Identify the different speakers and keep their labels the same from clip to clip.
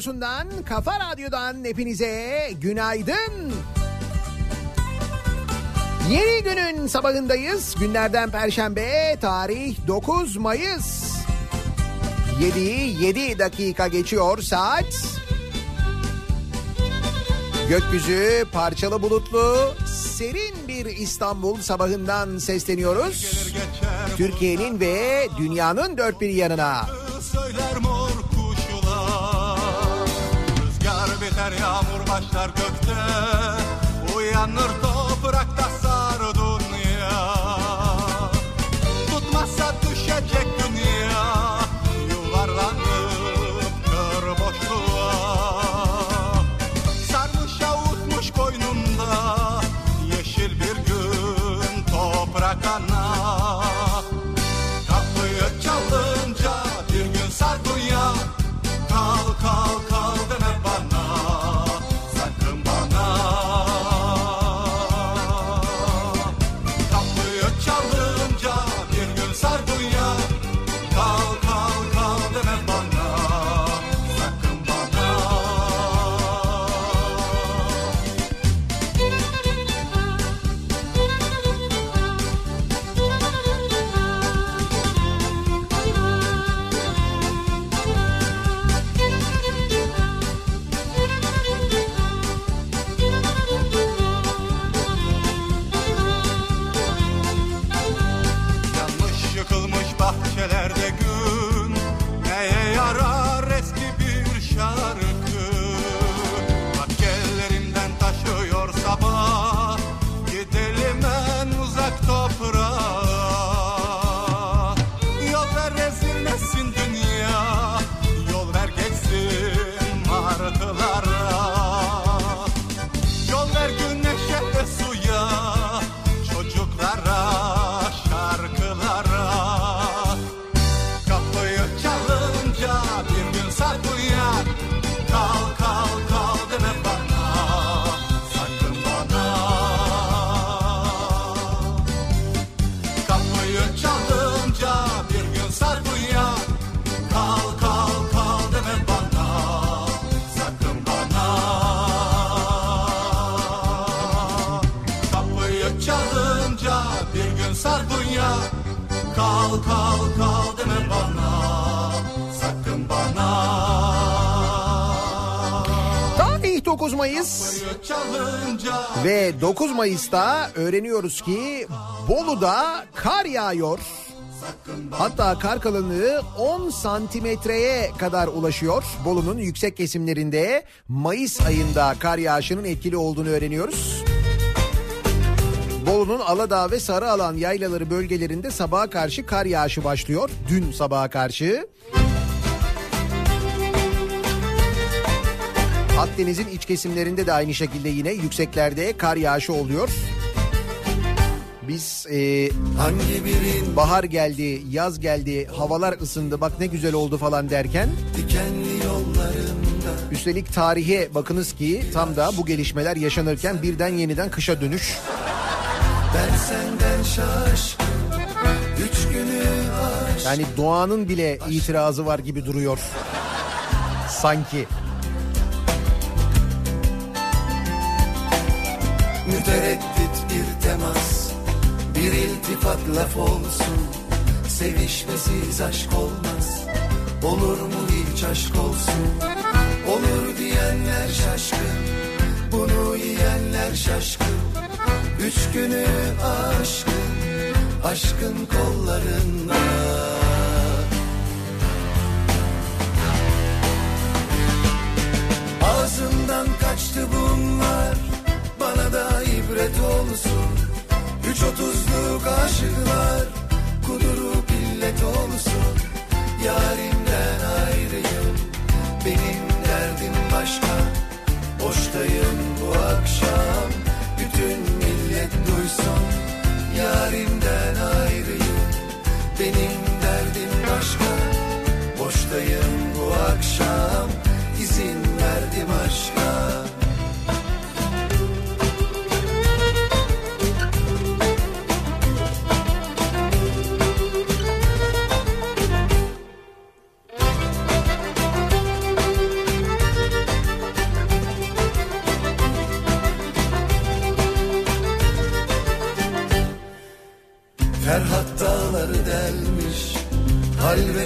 Speaker 1: radyosundan, Kafa Radyo'dan hepinize günaydın. Yeni günün sabahındayız. Günlerden Perşembe, tarih 9 Mayıs. 7 7 dakika geçiyor saat. Gökyüzü parçalı bulutlu, serin bir İstanbul sabahından sesleniyoruz. Türkiye'nin ve dünyanın dört bir yanına.
Speaker 2: Yağmur başlar gökte Uyanır çalınca ve
Speaker 1: 9 Mayıs'ta öğreniyoruz ki Bolu'da kar yağıyor. Hatta kar kalınlığı 10 santimetreye kadar ulaşıyor. Bolu'nun yüksek kesimlerinde Mayıs ayında kar yağışının etkili olduğunu öğreniyoruz. Bolu'nun Aladağ ve Sarıalan yaylaları bölgelerinde sabaha karşı kar yağışı başlıyor. Dün sabaha karşı. Akdeniz'in iç kesimlerinde de aynı şekilde yine yükseklerde kar yağışı oluyor. Biz e,
Speaker 3: Hangi birin
Speaker 1: bahar geldi, yaz geldi, havalar ısındı bak ne güzel oldu falan derken üstelik tarihe bakınız ki tam da bu gelişmeler yaşanırken birden yeniden kışa dönüş.
Speaker 3: ben senden şaşkın Üç günü aşk
Speaker 1: Yani doğanın bile itirazı var gibi duruyor. Sanki.
Speaker 3: Mütereddit bir temas Bir iltifat laf olsun. Sevişmesiz aşk olmaz Olur mu hiç aşk olsun? Olur diyenler şaşkın Bunu yiyenler şaşkın. Üç günü aşkın Aşkın kollarında. Ağzımdan kaçtı bunlar da ibret olsun. Üç otuzluk aşıklar Kudurup illet olsun. Yarimden ayrıyım Benim derdim başka. Boştayım bu akşam Bütün millet duysun. Yarimden ayrıyım Benim derdim başka. Boştayım bu akşam izin verdim aşka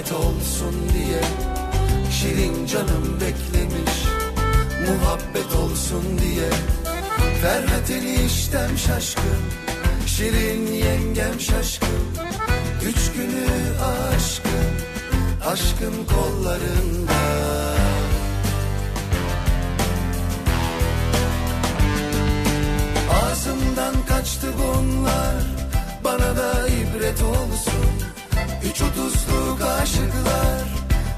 Speaker 3: Halvet olsun diye Şirin canım beklemiş Muhabbet olsun diye Ferhat eniştem şaşkın Şirin yengem şaşkın Üç günü aşkın Aşkın kollarında. Ağzımdan kaçtı bunlar Bana da ibret olsun Üç otuzluk aşıklar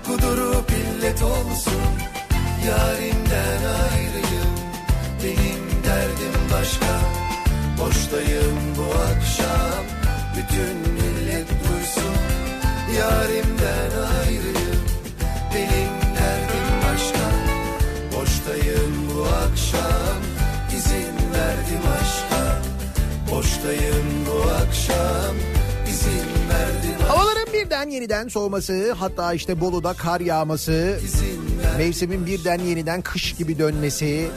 Speaker 3: Kudurup illet olsun. Yarimden ayrıyım Benim derdim başka. Boştayım bu akşam Bütün
Speaker 1: yeniden soğuması hatta işte Bolu'da kar yağması mevsimin birden yeniden kış gibi dönmesi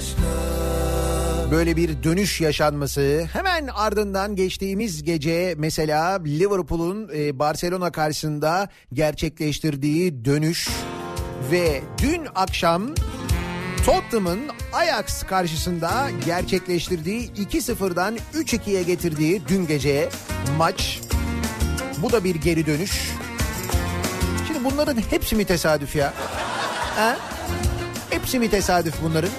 Speaker 1: böyle bir dönüş yaşanması hemen ardından geçtiğimiz gece mesela Liverpool'un e, Barcelona karşısında gerçekleştirdiği dönüş ve dün akşam Tottenham'ın Ajax karşısında gerçekleştirdiği 2-0'dan 3-2'ye getirdiği dün gece maç. Bu da bir geri dönüş. Şimdi bunların hepsi mi tesadüf ya? Ha? Hepsi mi tesadüf bunların?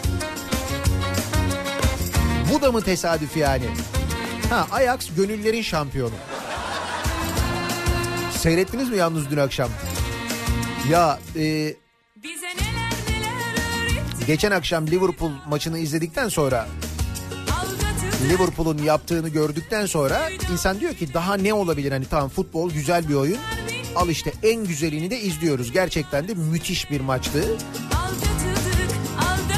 Speaker 1: Bu da mı tesadüf yani? Ha Ajax gönüllerin şampiyonu. Seyrettiniz mi yalnız dün akşam? Ya e,
Speaker 4: neler neler
Speaker 1: geçen akşam Liverpool maçını izledikten sonra Liverpool'un yaptığını gördükten sonra insan diyor ki daha ne olabilir hani tamam futbol güzel bir oyun. Al işte en güzelini de izliyoruz. Gerçekten de müthiş bir maçtı.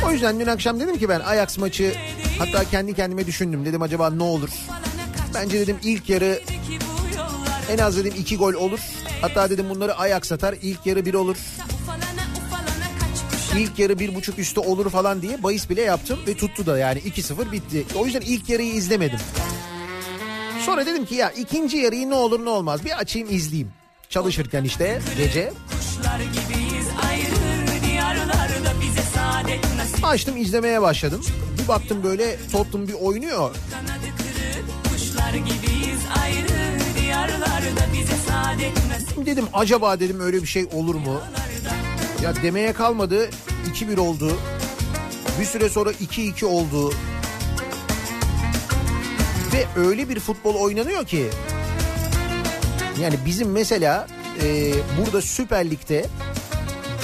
Speaker 1: O yüzden dün akşam dedim ki ben Ajax maçı hatta kendi kendime düşündüm. Dedim acaba ne olur? Bence dedim ilk yarı en az dedim iki gol olur. Hatta dedim bunları Ajax atar. İlk yarı bir olur. İlk yarı bir buçuk üstü olur falan diye bahis bile yaptım ve tuttu da yani 2-0 bitti. O yüzden ilk yarıyı izlemedim. Sonra dedim ki ya ikinci yarıyı ne olur ne olmaz bir açayım izleyeyim. Çalışırken işte gece açtım izlemeye başladım. Bir baktım böyle Tottenham bir oynuyor. Dedim acaba dedim öyle bir şey olur mu? Ya demeye kalmadı 2-1 oldu. Bir süre sonra 2-2 oldu. Ve öyle bir futbol oynanıyor ki yani bizim mesela e, burada Süper Lig'de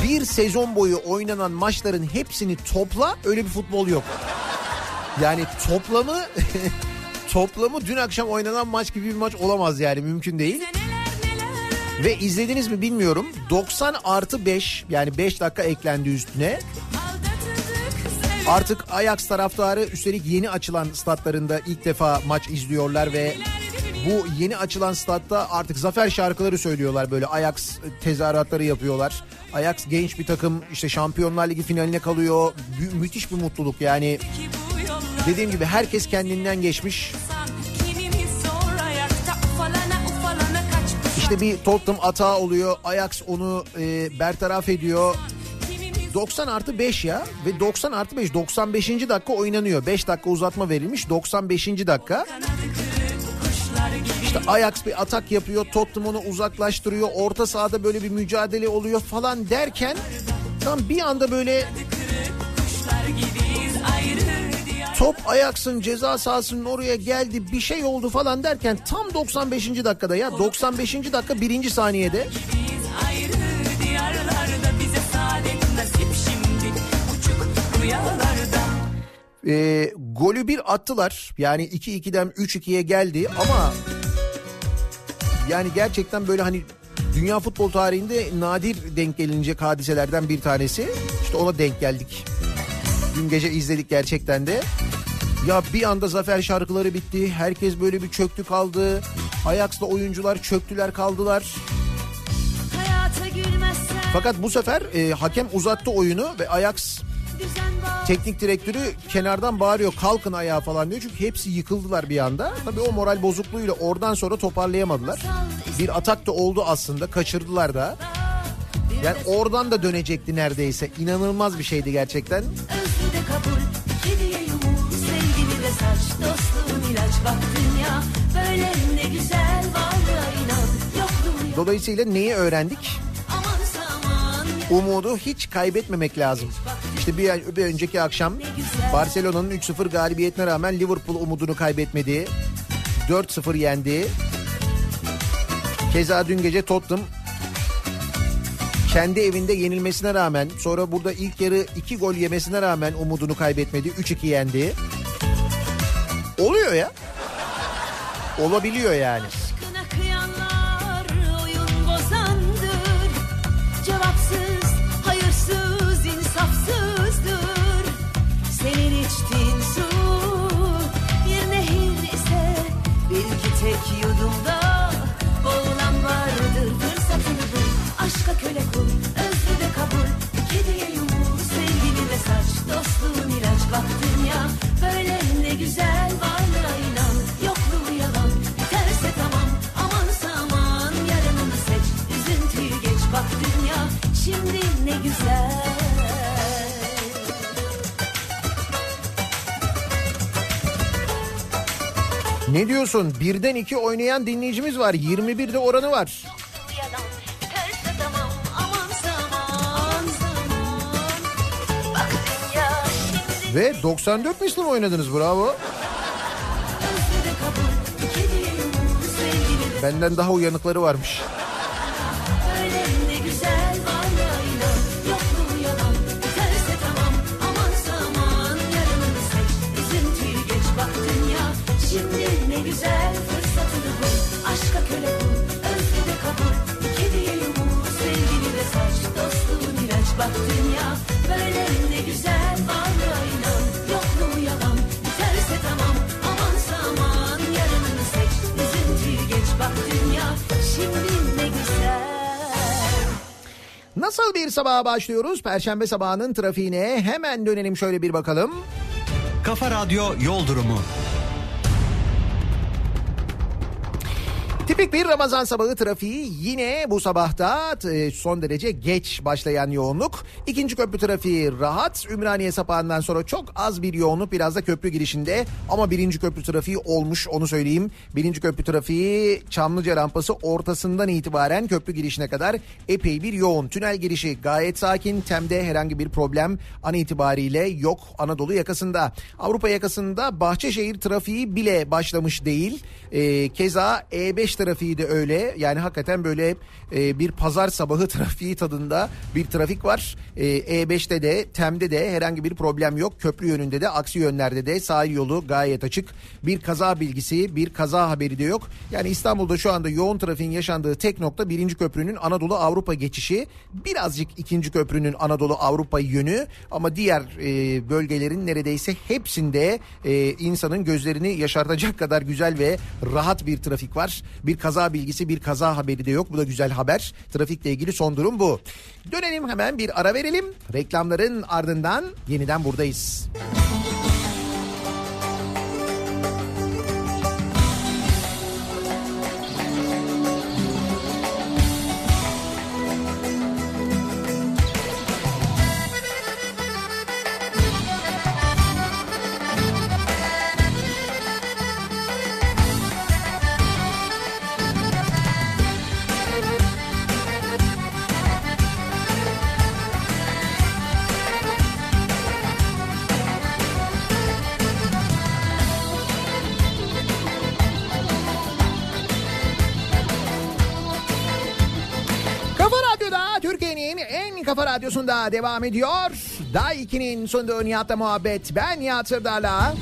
Speaker 1: bir sezon boyu oynanan maçların hepsini topla öyle bir futbol yok. Yani toplamı toplamı dün akşam oynanan maç gibi bir maç olamaz yani mümkün değil. Ve izlediniz mi bilmiyorum 90 artı 5 yani 5 dakika eklendi üstüne. Artık Ajax taraftarı üstelik yeni açılan statlarında ilk defa maç izliyorlar ve bu yeni açılan statta artık zafer şarkıları söylüyorlar böyle Ajax tezahüratları yapıyorlar. Ajax genç bir takım işte Şampiyonlar Ligi finaline kalıyor. Mü- müthiş bir mutluluk yani. Dediğim gibi herkes kendinden geçmiş. İşte bir Tottenham ata oluyor. Ajax onu e, bertaraf ediyor. 90 artı 5 ya ve 90 artı 5 95. dakika oynanıyor. 5 dakika uzatma verilmiş 95. dakika. İşte Ajax bir atak yapıyor Tottenham onu uzaklaştırıyor. Orta sahada böyle bir mücadele oluyor falan derken tam bir anda böyle top Ajax'ın ceza sahasının oraya geldi bir şey oldu falan derken tam 95. dakikada ya 95. dakika birinci saniyede e, golü bir attılar. Yani 2-2'den 3-2'ye geldi ama yani gerçekten böyle hani dünya futbol tarihinde nadir denk gelinecek hadiselerden bir tanesi. İşte ona denk geldik. Dün gece izledik gerçekten de. Ya bir anda zafer şarkıları bitti. Herkes böyle bir çöktü kaldı. Ajax'la oyuncular çöktüler kaldılar. Fakat bu sefer e, hakem uzattı oyunu ve Ajax. Teknik direktörü kenardan bağırıyor kalkın ayağa falan diyor. Çünkü hepsi yıkıldılar bir anda. Tabii o moral bozukluğuyla oradan sonra toparlayamadılar. Bir atak da oldu aslında kaçırdılar da. Yani oradan da dönecekti neredeyse. İnanılmaz bir şeydi gerçekten.
Speaker 5: Özlü de kabul, kediye yumur, sevgili de saç, dostluğun ilaç bak dünya. Böyle ne güzel varlığa inan, yokluğu yok.
Speaker 1: Dolayısıyla neyi öğrendik? Umudu hiç kaybetmemek lazım. İşte bir, bir önceki akşam Barcelona'nın 3-0 galibiyetine rağmen Liverpool umudunu kaybetmedi. 4-0 yendi. Keza dün gece Tottenham kendi evinde yenilmesine rağmen sonra burada ilk yarı 2 gol yemesine rağmen umudunu kaybetmedi. 3-2 yendi. Oluyor ya. Olabiliyor yani.
Speaker 5: kıyanlar oyun bozandır. Cevapsız, Ne
Speaker 1: diyorsun? Birden iki oynayan dinleyicimiz var. 21'de oranı var. Ve 94 misli mi oynadınız bravo. Benden daha uyanıkları varmış. Nasıl bir sabaha başlıyoruz? Perşembe sabahının trafiğine hemen dönelim şöyle bir bakalım.
Speaker 6: Kafa Radyo Yol Durumu.
Speaker 1: Tipik bir Ramazan sabahı trafiği yine bu sabahta e, son derece geç başlayan yoğunluk. İkinci köprü trafiği rahat. Ümraniye sapağından sonra çok az bir yoğunluk biraz da köprü girişinde. Ama birinci köprü trafiği olmuş onu söyleyeyim. Birinci köprü trafiği Çamlıca rampası ortasından itibaren köprü girişine kadar epey bir yoğun. Tünel girişi gayet sakin. Tem'de herhangi bir problem an itibariyle yok Anadolu yakasında. Avrupa yakasında Bahçeşehir trafiği bile başlamış değil. E, keza E5 trafiği de öyle. Yani hakikaten böyle e, bir pazar sabahı trafiği tadında bir trafik var. E, E5'te de Tem'de de herhangi bir problem yok. Köprü yönünde de aksi yönlerde de sahil yolu gayet açık. Bir kaza bilgisi, bir kaza haberi de yok. Yani İstanbul'da şu anda yoğun trafiğin yaşandığı tek nokta birinci köprünün Anadolu Avrupa geçişi. Birazcık ikinci köprünün Anadolu Avrupa yönü ama diğer e, bölgelerin neredeyse hepsinde e, insanın gözlerini yaşartacak kadar güzel ve rahat bir trafik var. Bir kaza bilgisi, bir kaza haberi de yok. Bu da güzel haber. Trafikle ilgili son durum bu. Dönelim hemen bir ara verelim. Reklamların ardından yeniden buradayız. Kafa Radyosu'nda devam ediyor. Day 2'nin sunduğu Nihat'la muhabbet. Ben Nihat Sırdar'la.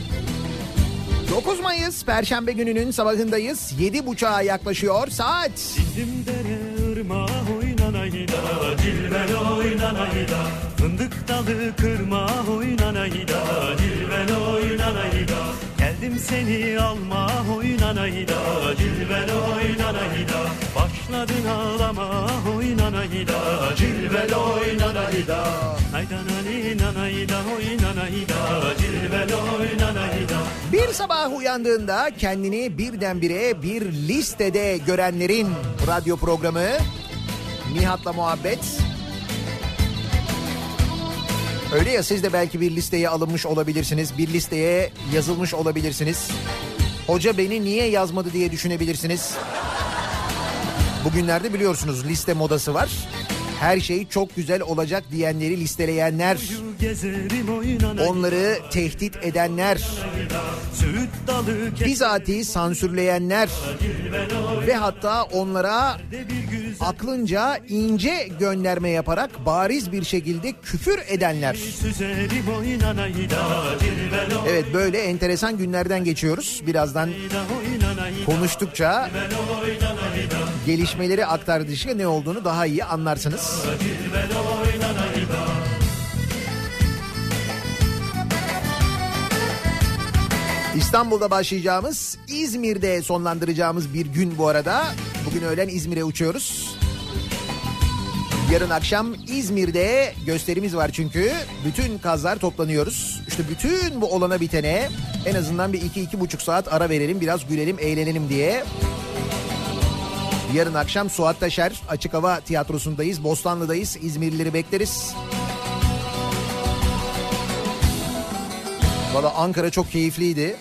Speaker 1: 9 Mayıs Perşembe gününün sabahındayız. 7.30'a yaklaşıyor saat.
Speaker 7: Bizim dere ırmağı oynanayda Cilvel oynanayda Fındık dalı kırma oynanayda Cilvel oynanayda Geldim seni alma oynanayda Cilvel oynanayda Başladın ağlama oynanayda Cilvel oynanayda Aydan ali nanayda oynanayda Cilvel oynanayda
Speaker 1: Bir sabah uyandığında kendini birdenbire bir listede görenlerin radyo programı Nihat'la muhabbet. Öyle ya siz de belki bir listeye alınmış olabilirsiniz. Bir listeye yazılmış olabilirsiniz. Hoca beni niye yazmadı diye düşünebilirsiniz. Bugünlerde biliyorsunuz liste modası var. Her şey çok güzel olacak diyenleri listeleyenler, onları tehdit edenler, bizatihi sansürleyenler ve hatta onlara aklınca ince gönderme yaparak bariz bir şekilde küfür edenler. Evet böyle enteresan günlerden geçiyoruz. Birazdan konuştukça gelişmeleri aktardıkça ne olduğunu daha iyi anlarsınız. İstanbul'da başlayacağımız, İzmir'de sonlandıracağımız bir gün bu arada. Bugün öğlen İzmir'e uçuyoruz. Yarın akşam İzmir'de gösterimiz var çünkü. Bütün kazlar toplanıyoruz. İşte bütün bu olana bitene en azından bir iki iki buçuk saat ara verelim. Biraz gülelim, eğlenelim diye. Yarın akşam Suat Taşer Açık Hava Tiyatrosu'ndayız. Bostanlı'dayız. İzmirlileri bekleriz. Valla Ankara çok keyifliydi.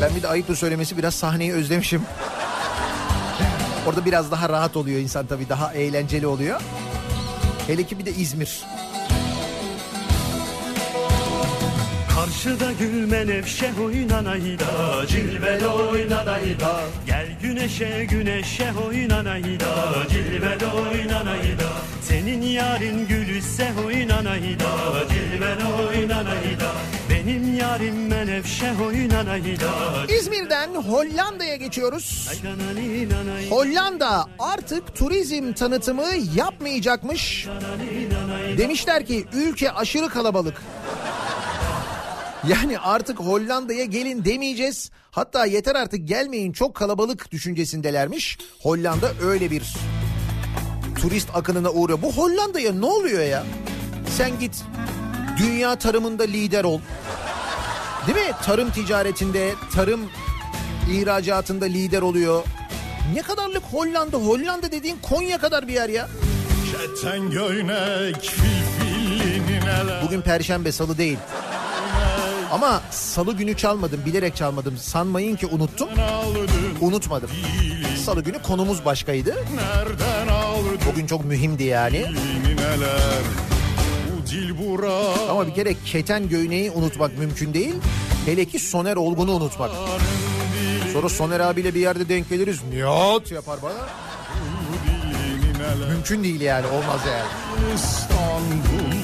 Speaker 1: Ben bir de ayıptır söylemesi biraz sahneyi özlemişim. Orada biraz daha rahat oluyor insan tabii daha eğlenceli oluyor. Hele ki bir de İzmir.
Speaker 7: Karşıda gülme nevşe oynanayda Cilvel oynanayda Gel güneşe güneşe oynanayda Cilvel oynanayda Senin yarın gülüsse oynanayda Cilvel oynanayda Benim yarim menevşe oynanayda
Speaker 1: İzmir'den Hollanda'ya geçiyoruz. Hollanda artık turizm tanıtımı yapmayacakmış. Demişler ki ülke aşırı kalabalık. Yani artık Hollanda'ya gelin demeyeceğiz. Hatta yeter artık gelmeyin çok kalabalık düşüncesindelermiş. Hollanda öyle bir turist akınına uğruyor. Bu Hollanda'ya ne oluyor ya? Sen git dünya tarımında lider ol. Değil mi? Tarım ticaretinde, tarım ihracatında lider oluyor. Ne kadarlık Hollanda? Hollanda dediğin Konya kadar bir yer ya. Bugün perşembe salı değil. Ama salı günü çalmadım bilerek çalmadım. Sanmayın ki unuttum. Unutmadım. Salı günü konumuz başkaydı. Bugün çok mühimdi yani. Ama bir kere keten göğneği unutmak mümkün değil. Hele ki Soner Olgun'u unutmak. Sonra Soner abiyle bir yerde denk geliriz. Nihat yapar bana. Mümkün değil yani olmaz yani.
Speaker 8: İstanbul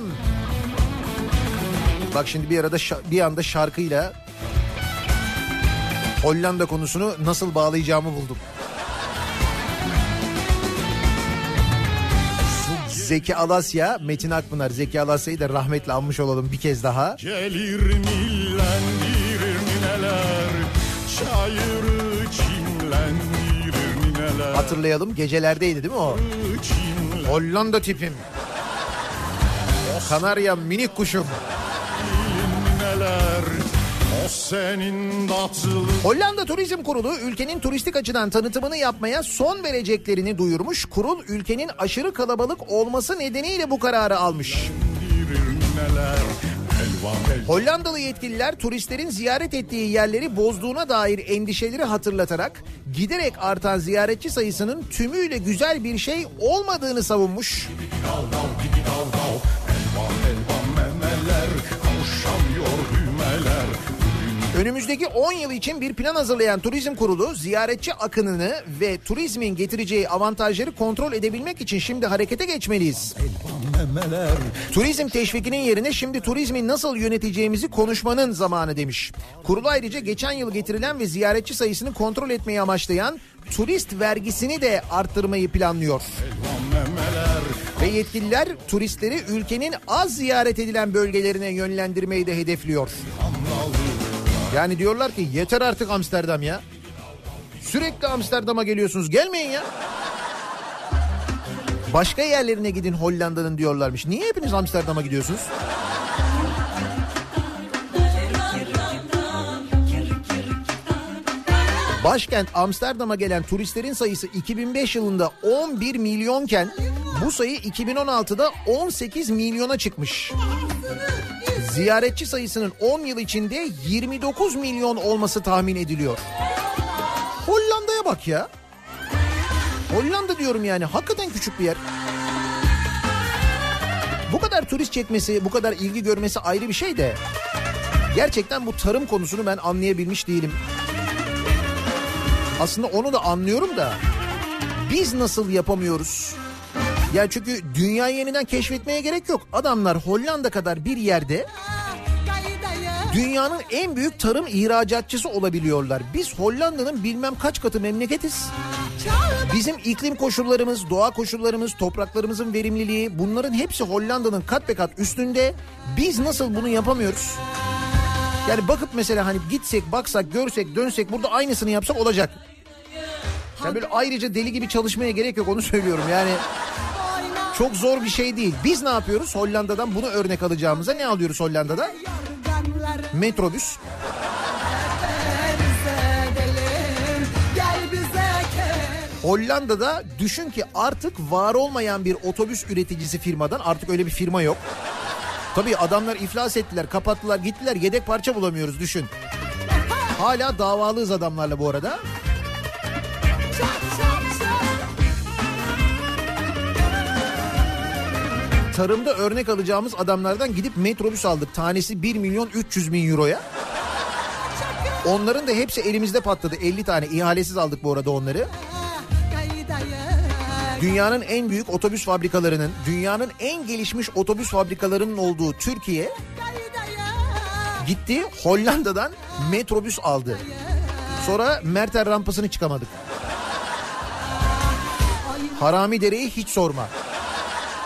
Speaker 1: Dönelim. Bak şimdi bir arada bir anda şarkıyla Hollanda konusunu nasıl bağlayacağımı buldum. Zeki Alasya, Metin Akpınar. Zeki Alasya'yı da rahmetle anmış olalım bir kez daha.
Speaker 8: Gelir millendirir nineler Çayırı çimlendirir nineler
Speaker 1: Hatırlayalım gecelerdeydi değil mi o?
Speaker 8: Çimlendirir
Speaker 1: Hollanda tipim. Kanarya minik kuşum. Hollanda Turizm Kurulu ülkenin turistik açıdan tanıtımını yapmaya son vereceklerini duyurmuş. Kurul ülkenin aşırı kalabalık olması nedeniyle bu kararı almış. Hollandalı yetkililer turistlerin ziyaret ettiği yerleri bozduğuna dair endişeleri hatırlatarak giderek artan ziyaretçi sayısının tümüyle güzel bir şey olmadığını savunmuş.
Speaker 2: dal dal gibi dal dal Elvan elvan memeler kavuşamıyor düğmeler
Speaker 1: Önümüzdeki 10 yıl için bir plan hazırlayan Turizm Kurulu ziyaretçi akınını ve turizmin getireceği avantajları kontrol edebilmek için şimdi harekete geçmeliyiz. Turizm teşvikinin yerine şimdi turizmi nasıl yöneteceğimizi konuşmanın zamanı demiş. Kurul ayrıca geçen yıl getirilen ve ziyaretçi sayısını kontrol etmeyi amaçlayan turist vergisini de arttırmayı planlıyor. Ve yetkililer turistleri ülkenin az ziyaret edilen bölgelerine yönlendirmeyi de hedefliyor. Yani diyorlar ki yeter artık Amsterdam ya. Sürekli Amsterdam'a geliyorsunuz gelmeyin ya. Başka yerlerine gidin Hollanda'nın diyorlarmış. Niye hepiniz Amsterdam'a gidiyorsunuz? Başkent Amsterdam'a gelen turistlerin sayısı 2005 yılında 11 milyonken bu sayı 2016'da 18 milyona çıkmış. Ziyaretçi sayısının 10 yıl içinde 29 milyon olması tahmin ediliyor. Hollanda'ya bak ya. Hollanda diyorum yani hakikaten küçük bir yer. Bu kadar turist çekmesi, bu kadar ilgi görmesi ayrı bir şey de gerçekten bu tarım konusunu ben anlayabilmiş değilim. Aslında onu da anlıyorum da biz nasıl yapamıyoruz? Ya çünkü dünyayı yeniden keşfetmeye gerek yok. Adamlar Hollanda kadar bir yerde dünyanın en büyük tarım ihracatçısı olabiliyorlar. Biz Hollanda'nın bilmem kaç katı memleketiz. Bizim iklim koşullarımız, doğa koşullarımız, topraklarımızın verimliliği bunların hepsi Hollanda'nın kat be kat üstünde. Biz nasıl bunu yapamıyoruz? Yani bakıp mesela hani gitsek, baksak, görsek, dönsek burada aynısını yapsak olacak. Yani böyle ayrıca deli gibi çalışmaya gerek yok onu söylüyorum yani. Çok zor bir şey değil. Biz ne yapıyoruz? Hollanda'dan bunu örnek alacağımıza ne alıyoruz Hollanda'da? Metrobüs. Hollanda'da düşün ki artık var olmayan bir otobüs üreticisi firmadan artık öyle bir firma yok. Tabii adamlar iflas ettiler, kapattılar, gittiler. Yedek parça bulamıyoruz düşün. Hala davalıyız adamlarla bu arada. Tarımda örnek alacağımız adamlardan gidip metrobüs aldık. Tanesi 1 milyon 300 bin euroya. Onların da hepsi elimizde patladı. 50 tane ihalesiz aldık bu arada onları. Dünyanın en büyük otobüs fabrikalarının, dünyanın en gelişmiş otobüs fabrikalarının olduğu Türkiye gitti Hollanda'dan metrobüs aldı. Sonra Merter rampasını çıkamadık. Harami Dere'yi hiç sorma.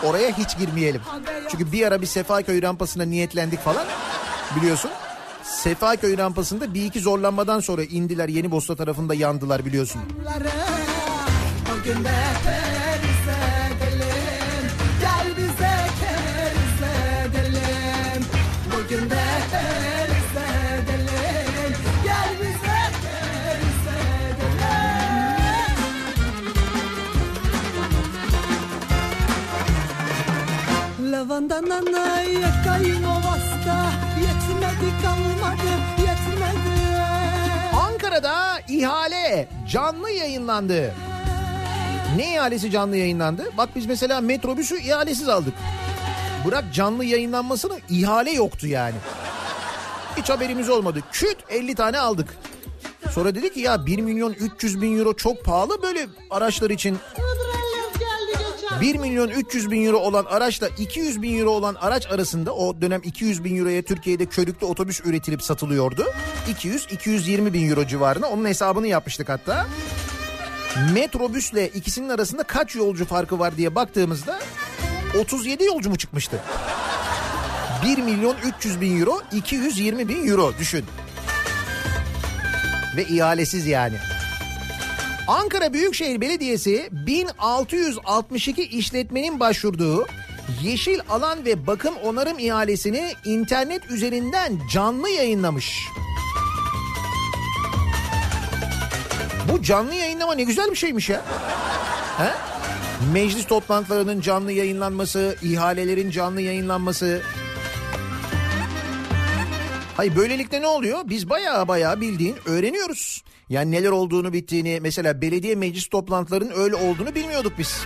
Speaker 1: Oraya hiç girmeyelim. Çünkü bir ara bir Sefaköy rampasına niyetlendik falan biliyorsun. Sefaköy rampasında bir iki zorlanmadan sonra indiler Yeni Bosna tarafında yandılar biliyorsun.
Speaker 3: Bugün Lavanda nanaya kaynovasta Yetmedi kalmadı yetmedi
Speaker 1: Ankara'da ihale canlı yayınlandı. Ne ihalesi canlı yayınlandı? Bak biz mesela metrobüsü ihalesiz aldık. Bırak canlı yayınlanmasını ihale yoktu yani. Hiç haberimiz olmadı. Küt 50 tane aldık. Sonra dedi ki ya 1 milyon 300 bin euro çok pahalı böyle araçlar için. 1 milyon 300 bin euro olan araçla 200 bin euro olan araç arasında o dönem 200 bin euroya Türkiye'de körüklü otobüs üretilip satılıyordu. 200-220 bin euro civarına onun hesabını yapmıştık hatta. Metrobüsle ikisinin arasında kaç yolcu farkı var diye baktığımızda 37 yolcu mu çıkmıştı? 1 milyon 300 bin euro 220 bin euro düşün. Ve ihalesiz yani. Ankara Büyükşehir Belediyesi 1662 işletmenin başvurduğu yeşil alan ve bakım onarım ihalesini internet üzerinden canlı yayınlamış. Bu canlı yayınlama ne güzel bir şeymiş ya. He? Meclis toplantılarının canlı yayınlanması, ihalelerin canlı yayınlanması. Hayır böylelikle ne oluyor? Biz baya baya bildiğin öğreniyoruz. Yani neler olduğunu bittiğini mesela belediye meclis toplantılarının öyle olduğunu bilmiyorduk biz.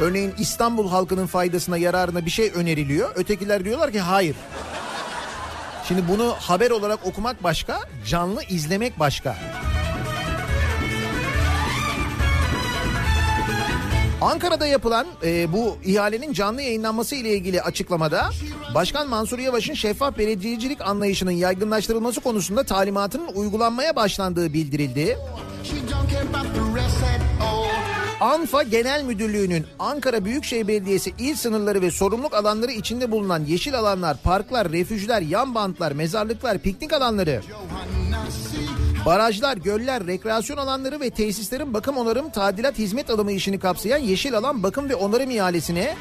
Speaker 1: Örneğin İstanbul halkının faydasına yararına bir şey öneriliyor. Ötekiler diyorlar ki hayır. Şimdi bunu haber olarak okumak başka, canlı izlemek başka. Ankara'da yapılan e, bu ihalenin canlı yayınlanması ile ilgili açıklamada Başkan Mansur Yavaş'ın şeffaf belediyecilik anlayışının yaygınlaştırılması konusunda talimatının uygulanmaya başlandığı bildirildi. ANFA Genel Müdürlüğü'nün Ankara Büyükşehir Belediyesi il sınırları ve sorumluluk alanları içinde bulunan yeşil alanlar, parklar, refüjler, yan bantlar, mezarlıklar, piknik alanları, barajlar, göller, rekreasyon alanları ve tesislerin bakım onarım, tadilat, hizmet alımı işini kapsayan yeşil alan bakım ve onarım ihalesine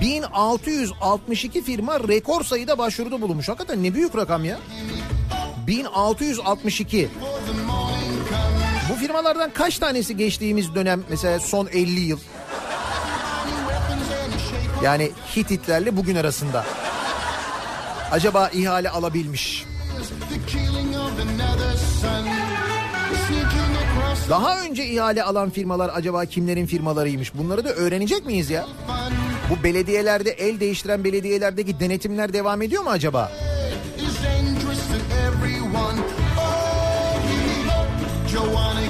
Speaker 1: 1662 firma rekor sayıda başvuruda bulunmuş. Hakikaten ne büyük rakam ya. 1662. Bu firmalardan kaç tanesi geçtiğimiz dönem mesela son 50 yıl? Yani Hititlerle bugün arasında. Acaba ihale alabilmiş? Daha önce ihale alan firmalar acaba kimlerin firmalarıymış? Bunları da öğrenecek miyiz ya? Bu belediyelerde el değiştiren belediyelerdeki denetimler devam ediyor mu acaba?
Speaker 9: Joanna,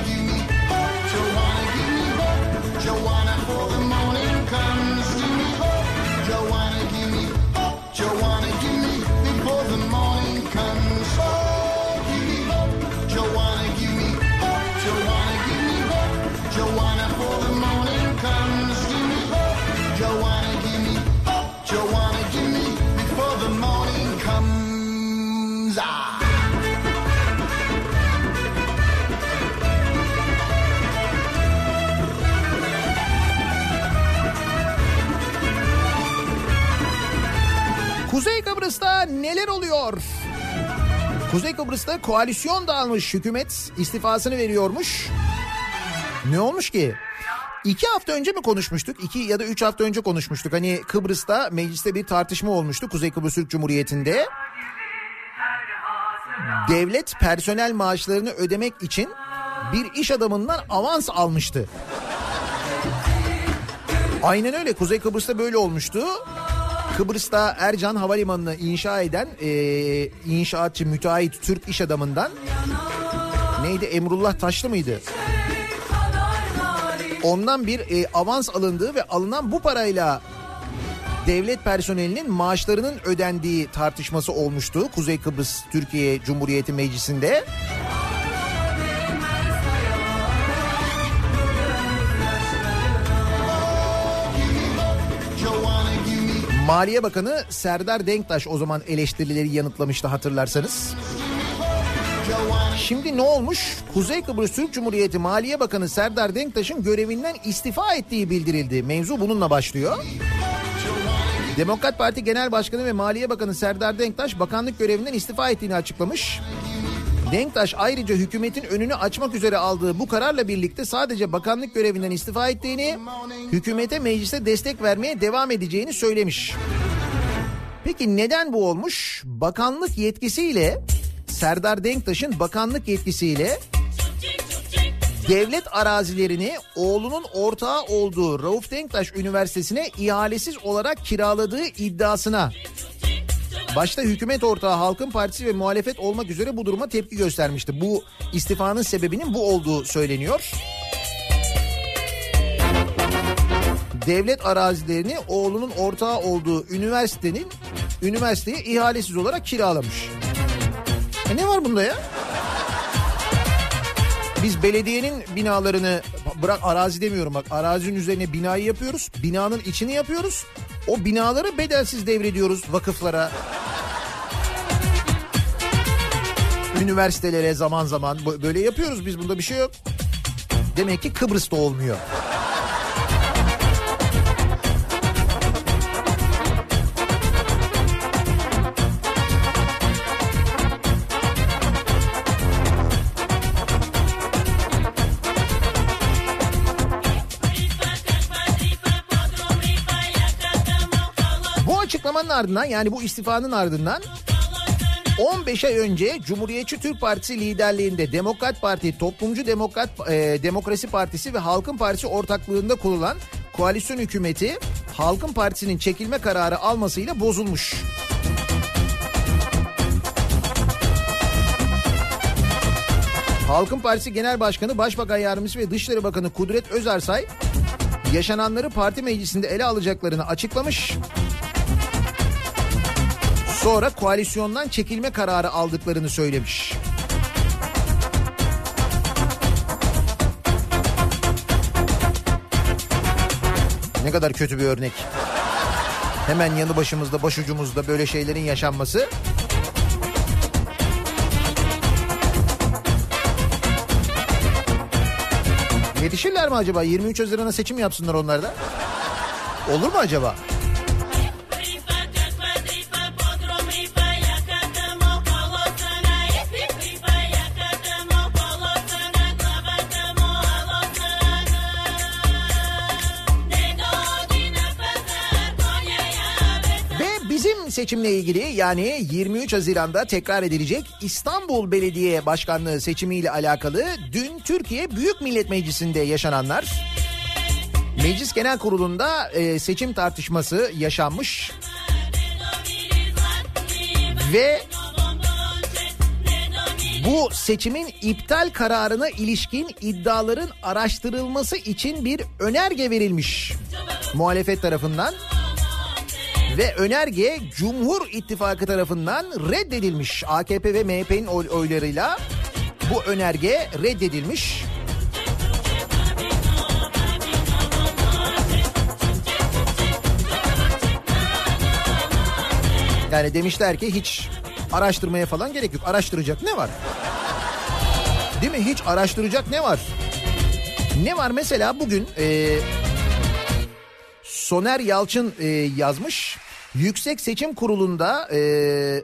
Speaker 9: Ah.
Speaker 1: Kuzey Kıbrıs'ta neler oluyor? Kuzey Kıbrıs'ta koalisyon dağılmış hükümet istifasını veriyormuş. Ne olmuş ki? İki hafta önce mi konuşmuştuk? İki ya da üç hafta önce konuşmuştuk. Hani Kıbrıs'ta mecliste bir tartışma olmuştu Kuzey Kıbrıs Türk Cumhuriyeti'nde. Devlet personel maaşlarını ödemek için bir iş adamından avans almıştı. Aynen öyle Kuzey Kıbrıs'ta böyle olmuştu. Kıbrıs'ta Ercan Havalimanı'nı inşa eden e, inşaatçı müteahhit Türk iş adamından neydi Emrullah Taşlı mıydı? Ondan bir e, avans alındığı ve alınan bu parayla devlet personelinin maaşlarının ödendiği tartışması olmuştu Kuzey Kıbrıs Türkiye Cumhuriyeti Meclisi'nde. Maliye Bakanı Serdar Denktaş o zaman eleştirileri yanıtlamıştı hatırlarsanız. Şimdi ne olmuş? Kuzey Kıbrıs Türk Cumhuriyeti Maliye Bakanı Serdar Denktaş'ın görevinden istifa ettiği bildirildi. Mevzu bununla başlıyor. Demokrat Parti Genel Başkanı ve Maliye Bakanı Serdar Denktaş bakanlık görevinden istifa ettiğini açıklamış. Denktaş ayrıca hükümetin önünü açmak üzere aldığı bu kararla birlikte sadece bakanlık görevinden istifa ettiğini, hükümete mecliste destek vermeye devam edeceğini söylemiş. Peki neden bu olmuş? Bakanlık yetkisiyle Serdar Denktaş'ın bakanlık yetkisiyle devlet arazilerini oğlunun ortağı olduğu Rauf Denktaş Üniversitesi'ne ihalesiz olarak kiraladığı iddiasına başta hükümet ortağı Halkın Partisi ve muhalefet olmak üzere bu duruma tepki göstermişti. Bu istifanın sebebinin bu olduğu söyleniyor. Devlet arazilerini oğlunun ortağı olduğu üniversitenin üniversiteye ihalesiz olarak kiralamış. E ne var bunda ya? Biz belediyenin binalarını bırak arazi demiyorum bak arazinin üzerine binayı yapıyoruz. Binanın içini yapıyoruz. O binaları bedelsiz devrediyoruz vakıflara. Üniversitelere zaman zaman böyle yapıyoruz biz bunda bir şey yok. Demek ki Kıbrıs'ta olmuyor. Açıklamanın ardından yani bu istifanın ardından 15 ay önce Cumhuriyetçi Türk Partisi liderliğinde Demokrat Parti, Toplumcu Demokrat e, Demokrasi Partisi ve Halkın Partisi ortaklığında kurulan koalisyon hükümeti Halkın Partisi'nin çekilme kararı almasıyla bozulmuş. Halkın Partisi Genel Başkanı, Başbakan Yardımcısı ve Dışişleri Bakanı Kudret Özarsay yaşananları parti meclisinde ele alacaklarını açıklamış. Sonra koalisyondan çekilme kararı aldıklarını söylemiş. Ne kadar kötü bir örnek. Hemen yanı başımızda, başucumuzda böyle şeylerin yaşanması. Yetişirler mi acaba? 23 Haziran'a seçim yapsınlar onlar da. Olur mu acaba? Seçimle ilgili yani 23 Haziran'da tekrar edilecek İstanbul Belediye Başkanlığı seçimiyle alakalı dün Türkiye Büyük Millet Meclisi'nde yaşananlar. Meclis Genel Kurulu'nda e, seçim tartışması yaşanmış. Ve bu seçimin iptal kararına ilişkin iddiaların araştırılması için bir önerge verilmiş muhalefet tarafından ve önerge Cumhur İttifakı tarafından reddedilmiş. AKP ve MHP'nin oy- oylarıyla bu önerge reddedilmiş. Yani demişler ki hiç araştırmaya falan gerek yok. Araştıracak ne var? Değil mi? Hiç araştıracak ne var? Ne var mesela bugün e, Soner Yalçın e, yazmış. Yüksek Seçim Kurulu'nda e,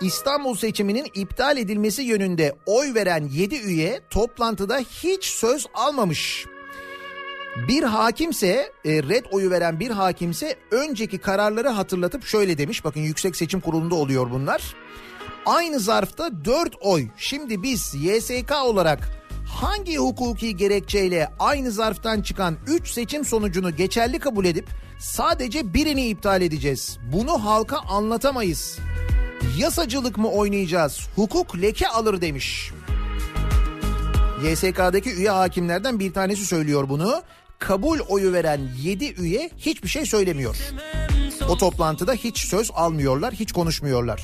Speaker 1: İstanbul seçiminin iptal edilmesi yönünde oy veren 7 üye toplantıda hiç söz almamış. Bir hakimse e, red oyu veren bir hakimse önceki kararları hatırlatıp şöyle demiş. Bakın Yüksek Seçim Kurulu'nda oluyor bunlar. Aynı zarfta 4 oy. Şimdi biz YSK olarak hangi hukuki gerekçeyle aynı zarftan çıkan 3 seçim sonucunu geçerli kabul edip sadece birini iptal edeceğiz? Bunu halka anlatamayız. Yasacılık mı oynayacağız? Hukuk leke alır demiş. YSK'daki üye hakimlerden bir tanesi söylüyor bunu. Kabul oyu veren 7 üye hiçbir şey söylemiyor. O toplantıda hiç söz almıyorlar, hiç konuşmuyorlar.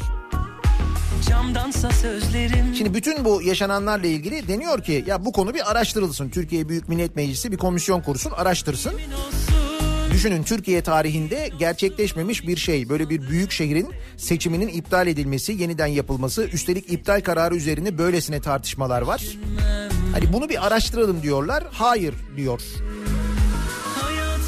Speaker 10: Camdansa sözlerim
Speaker 1: Şimdi bütün bu yaşananlarla ilgili deniyor ki ya bu konu bir araştırılsın. Türkiye Büyük Millet Meclisi bir komisyon kursun, araştırsın. Düşünün Türkiye tarihinde gerçekleşmemiş bir şey. Böyle bir büyük şehrin seçiminin iptal edilmesi, yeniden yapılması. Üstelik iptal kararı üzerine böylesine tartışmalar var. Hani bunu bir araştıralım diyorlar. Hayır diyor.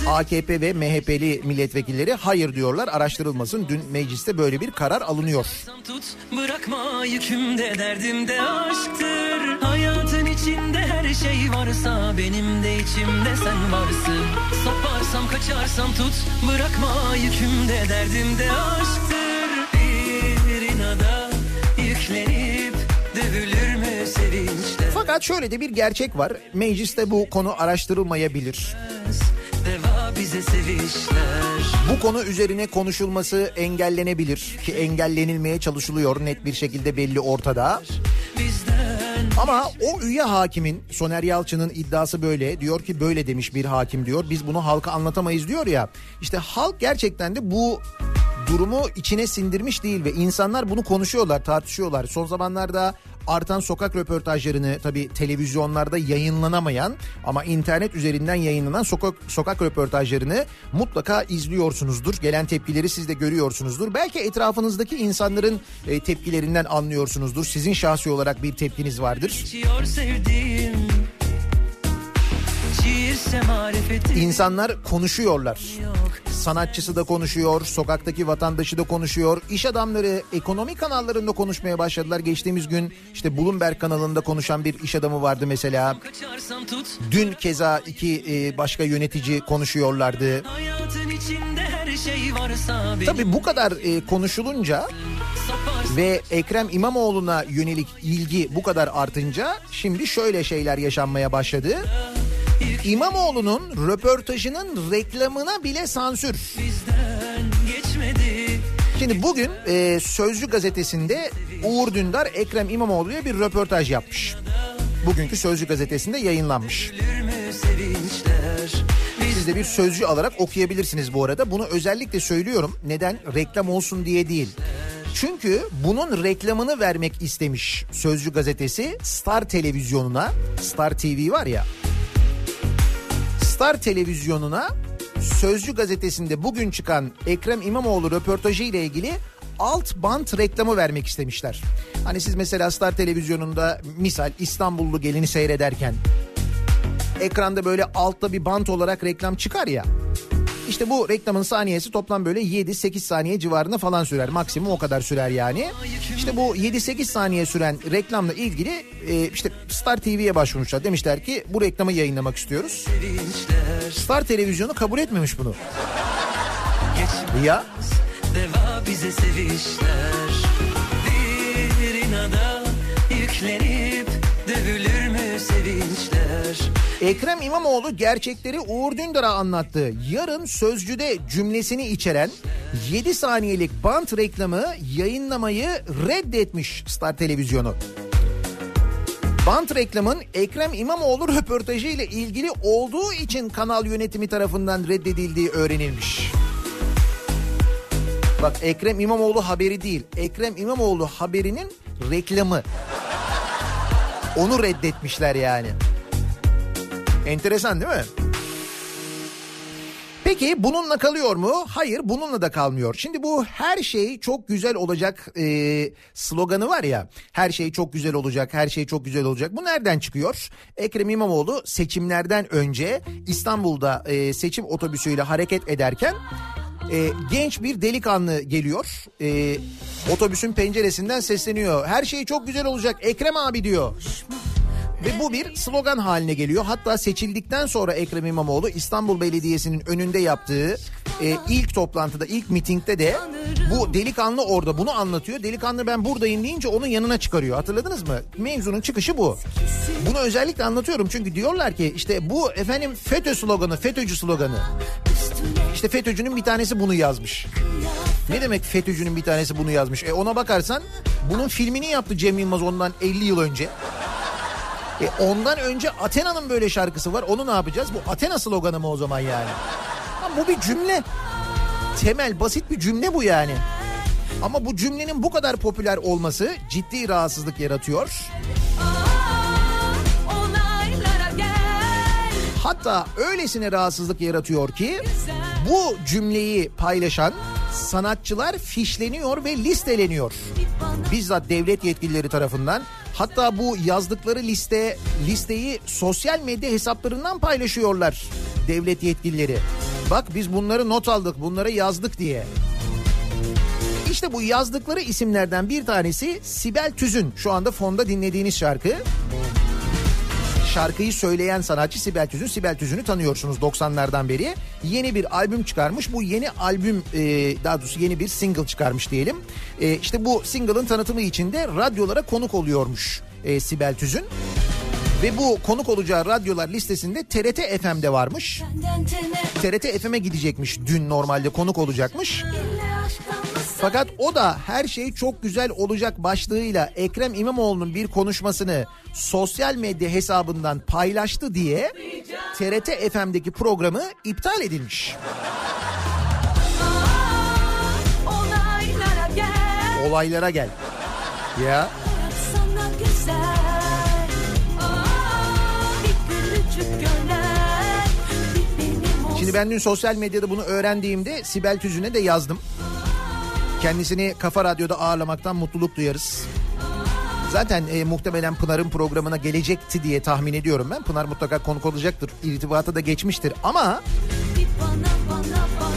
Speaker 1: AKP ve MHP'li milletvekilleri hayır diyorlar araştırılmasın. Dün mecliste böyle bir karar alınıyor.
Speaker 10: tut Bırakma yükümde derdimde aşktır Hayatın içinde her şey varsa Benim de içimde sen varsın Saparsam kaçarsam tut Bırakma yükümde derdimde aşktır Bir inada yüklenip Dövülür mü sevinçle
Speaker 1: Fakat şöyle de bir gerçek var. Mecliste bu konu araştırılmayabilir.
Speaker 10: Deva bize sevişler
Speaker 1: Bu konu üzerine konuşulması engellenebilir ki engellenilmeye çalışılıyor net bir şekilde belli ortada. Ama o üye hakimin Soner Yalçın'ın iddiası böyle diyor ki böyle demiş bir hakim diyor. Biz bunu halka anlatamayız diyor ya. İşte halk gerçekten de bu durumu içine sindirmiş değil ve insanlar bunu konuşuyorlar, tartışıyorlar. Son zamanlarda artan sokak röportajlarını tabii televizyonlarda yayınlanamayan ama internet üzerinden yayınlanan sokak sokak röportajlarını mutlaka izliyorsunuzdur. Gelen tepkileri siz de görüyorsunuzdur. Belki etrafınızdaki insanların e, tepkilerinden anlıyorsunuzdur. Sizin şahsi olarak bir tepkiniz vardır.
Speaker 10: içiyor sevdiğim
Speaker 1: İnsanlar konuşuyorlar. Sanatçısı da konuşuyor, sokaktaki vatandaşı da konuşuyor. İş adamları ekonomi kanallarında konuşmaya başladılar. Geçtiğimiz gün işte Bloomberg kanalında konuşan bir iş adamı vardı mesela. Dün keza iki e, başka yönetici konuşuyorlardı.
Speaker 10: Şey
Speaker 1: Tabii bu kadar e, konuşulunca ve Ekrem İmamoğlu'na yönelik ilgi bu kadar artınca şimdi şöyle şeyler yaşanmaya başladı. İmamoğlu'nun röportajının reklamına bile sansür. Şimdi bugün e, Sözcü gazetesinde Uğur Dündar Ekrem İmamoğlu'ya bir röportaj yapmış. Bugünkü Sözcü gazetesinde yayınlanmış. Siz de bir sözcü alarak okuyabilirsiniz bu arada. Bunu özellikle söylüyorum. Neden? Reklam olsun diye değil. Çünkü bunun reklamını vermek istemiş Sözcü gazetesi Star televizyonuna. Star TV var ya. Star televizyonuna Sözcü gazetesinde bugün çıkan Ekrem İmamoğlu röportajı ile ilgili alt bant reklamı vermek istemişler. Hani siz mesela Star televizyonunda misal İstanbullu gelini seyrederken ekranda böyle altta bir bant olarak reklam çıkar ya. İşte bu reklamın saniyesi toplam böyle 7-8 saniye civarında falan sürer. Maksimum o kadar sürer yani. İşte bu 7-8 saniye süren reklamla ilgili e, işte Star TV'ye başvurmuşlar. Demişler ki bu reklamı yayınlamak istiyoruz. Star televizyonu kabul etmemiş bunu. Ya
Speaker 10: Deva bize sevişler Bir inada mü sevinçler
Speaker 1: Ekrem İmamoğlu gerçekleri Uğur Dündar'a anlattı. Yarın Sözcü'de cümlesini içeren 7 saniyelik bant reklamı yayınlamayı reddetmiş Star Televizyonu. Bant reklamın Ekrem İmamoğlu röportajı ile ilgili olduğu için kanal yönetimi tarafından reddedildiği öğrenilmiş. Bak Ekrem İmamoğlu haberi değil. Ekrem İmamoğlu haberinin reklamı. Onu reddetmişler yani. Enteresan değil mi? Peki bununla kalıyor mu? Hayır bununla da kalmıyor. Şimdi bu her şey çok güzel olacak e, sloganı var ya. Her şey çok güzel olacak, her şey çok güzel olacak. Bu nereden çıkıyor? Ekrem İmamoğlu seçimlerden önce İstanbul'da e, seçim otobüsüyle hareket ederken e, genç bir delikanlı geliyor. E, otobüsün penceresinden sesleniyor. Her şey çok güzel olacak Ekrem abi diyor. Ve bu bir slogan haline geliyor. Hatta seçildikten sonra Ekrem İmamoğlu İstanbul Belediyesi'nin önünde yaptığı e, ilk toplantıda, ilk mitingde de bu delikanlı orada bunu anlatıyor. Delikanlı ben buradayım deyince onun yanına çıkarıyor. Hatırladınız mı? Mevzunun çıkışı bu. Bunu özellikle anlatıyorum çünkü diyorlar ki işte bu efendim FETÖ sloganı, FETÖ'cü sloganı. İşte FETÖ'cünün bir tanesi bunu yazmış. Ne demek FETÖ'cünün bir tanesi bunu yazmış? E ona bakarsan bunun filmini yaptı Cem Yılmaz ondan 50 yıl önce. E ondan önce Athena'nın böyle şarkısı var. Onu ne yapacağız? Bu Athena sloganı mı o zaman yani? Ha, bu bir cümle. Temel basit bir cümle bu yani. Ama bu cümlenin bu kadar popüler olması ciddi rahatsızlık yaratıyor.
Speaker 5: Olaylara
Speaker 1: Hatta öylesine rahatsızlık yaratıyor ki bu cümleyi paylaşan sanatçılar fişleniyor ve listeleniyor. Bizzat devlet yetkilileri tarafından. Hatta bu yazdıkları liste listeyi sosyal medya hesaplarından paylaşıyorlar devlet yetkilileri. Bak biz bunları not aldık, bunları yazdık diye. İşte bu yazdıkları isimlerden bir tanesi Sibel Tüzün. Şu anda fonda dinlediğiniz şarkı. Şarkıyı söyleyen sanatçı Sibel Tüzün. Sibel Tüzün'ü tanıyorsunuz 90'lardan beri. Yeni bir albüm çıkarmış. Bu yeni albüm e, daha doğrusu yeni bir single çıkarmış diyelim. E, işte bu single'ın tanıtımı için de radyolara konuk oluyormuş e, Sibel Tüzün. Ve bu konuk olacağı radyolar listesinde TRT FM'de varmış. TRT FM'e gidecekmiş dün normalde konuk olacakmış. Fakat o da her şey çok güzel olacak başlığıyla Ekrem İmamoğlu'nun bir konuşmasını sosyal medya hesabından paylaştı diye TRT FM'deki programı iptal edilmiş.
Speaker 5: Olaylara gel
Speaker 1: Olaylara gel. Ya şimdi ben dün sosyal medyada bunu öğrendiğimde Sibel Tüzün'e de yazdım. Kendisini Kafa Radyo'da ağırlamaktan mutluluk duyarız. Zaten e, muhtemelen Pınar'ın programına gelecekti diye tahmin ediyorum ben. Pınar mutlaka konuk olacaktır. İrtibata da geçmiştir ama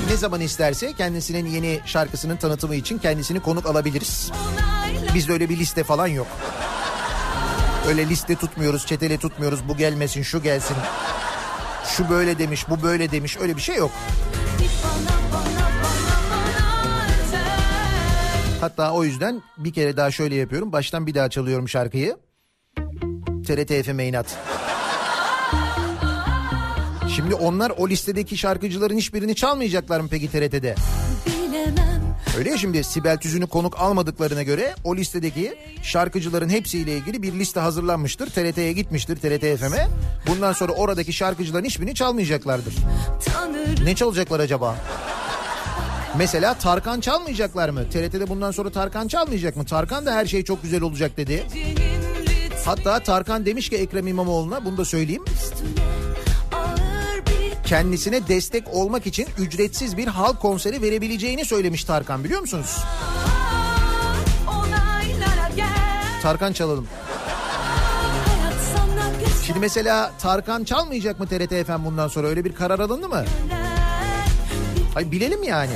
Speaker 1: ne zaman isterse kendisinin yeni şarkısının tanıtımı için kendisini konuk alabiliriz. Bizde öyle bir liste falan yok. Öyle liste tutmuyoruz, çetele tutmuyoruz. Bu gelmesin, şu gelsin. Şu böyle demiş, bu böyle demiş. Öyle bir şey yok. Hatta o yüzden bir kere daha şöyle yapıyorum. Baştan bir daha çalıyorum şarkıyı. TRT FM inat. Şimdi onlar o listedeki şarkıcıların hiçbirini çalmayacaklar mı peki TRT'de?
Speaker 5: Bilemem
Speaker 1: Öyle ya şimdi Sibel Tüzün'ü konuk almadıklarına göre o listedeki şarkıcıların hepsiyle ilgili bir liste hazırlanmıştır. TRT'ye gitmiştir TRT FM'e. Bundan sonra oradaki şarkıcıların hiçbirini çalmayacaklardır.
Speaker 5: Tanırım
Speaker 1: Ne çalacaklar acaba? Mesela Tarkan çalmayacaklar mı? TRT'de bundan sonra Tarkan çalmayacak mı? Tarkan da her şey çok güzel olacak dedi. Hatta Tarkan demiş ki Ekrem İmamoğlu'na bunu da söyleyeyim. Kendisine destek olmak için ücretsiz bir halk konseri verebileceğini söylemiş Tarkan biliyor musunuz? Tarkan çalalım. Şimdi mesela Tarkan çalmayacak mı TRT FM bundan sonra öyle bir karar alındı mı? Hayır bilelim yani.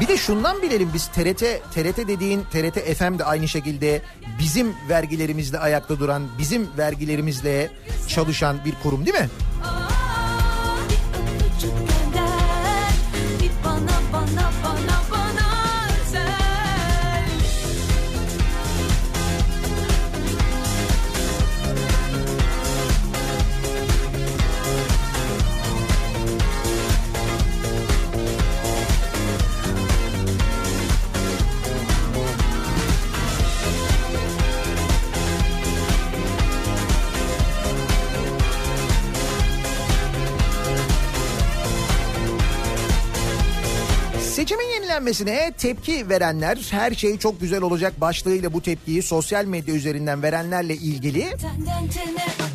Speaker 1: Bir de şundan bilelim biz TRT TRT dediğin TRT FM de aynı şekilde bizim vergilerimizle ayakta duran, bizim vergilerimizle çalışan bir kurum değil mi? Seçimin yenilenmesine tepki verenler her şey çok güzel olacak başlığıyla bu tepkiyi sosyal medya üzerinden verenlerle ilgili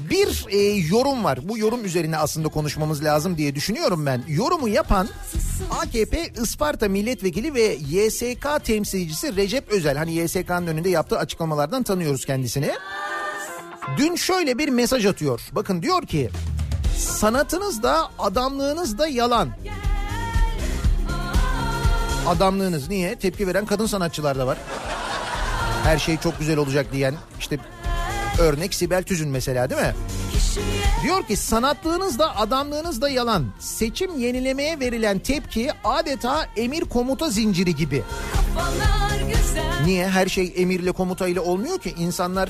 Speaker 1: bir e, yorum var. Bu yorum üzerine aslında konuşmamız lazım diye düşünüyorum ben. Yorumu yapan AKP Isparta Milletvekili ve YSK temsilcisi Recep Özel. Hani YSK'nın önünde yaptığı açıklamalardan tanıyoruz kendisini. Dün şöyle bir mesaj atıyor. Bakın diyor ki sanatınız da adamlığınız da yalan. Adamlığınız niye? Tepki veren kadın sanatçılar da var. Her şey çok güzel olacak diyen işte örnek Sibel Tüzün mesela değil mi? Diyor ki sanatlığınız da adamlığınız da yalan. Seçim yenilemeye verilen tepki adeta emir komuta zinciri gibi. Niye her şey emirle komutayla olmuyor ki? İnsanlar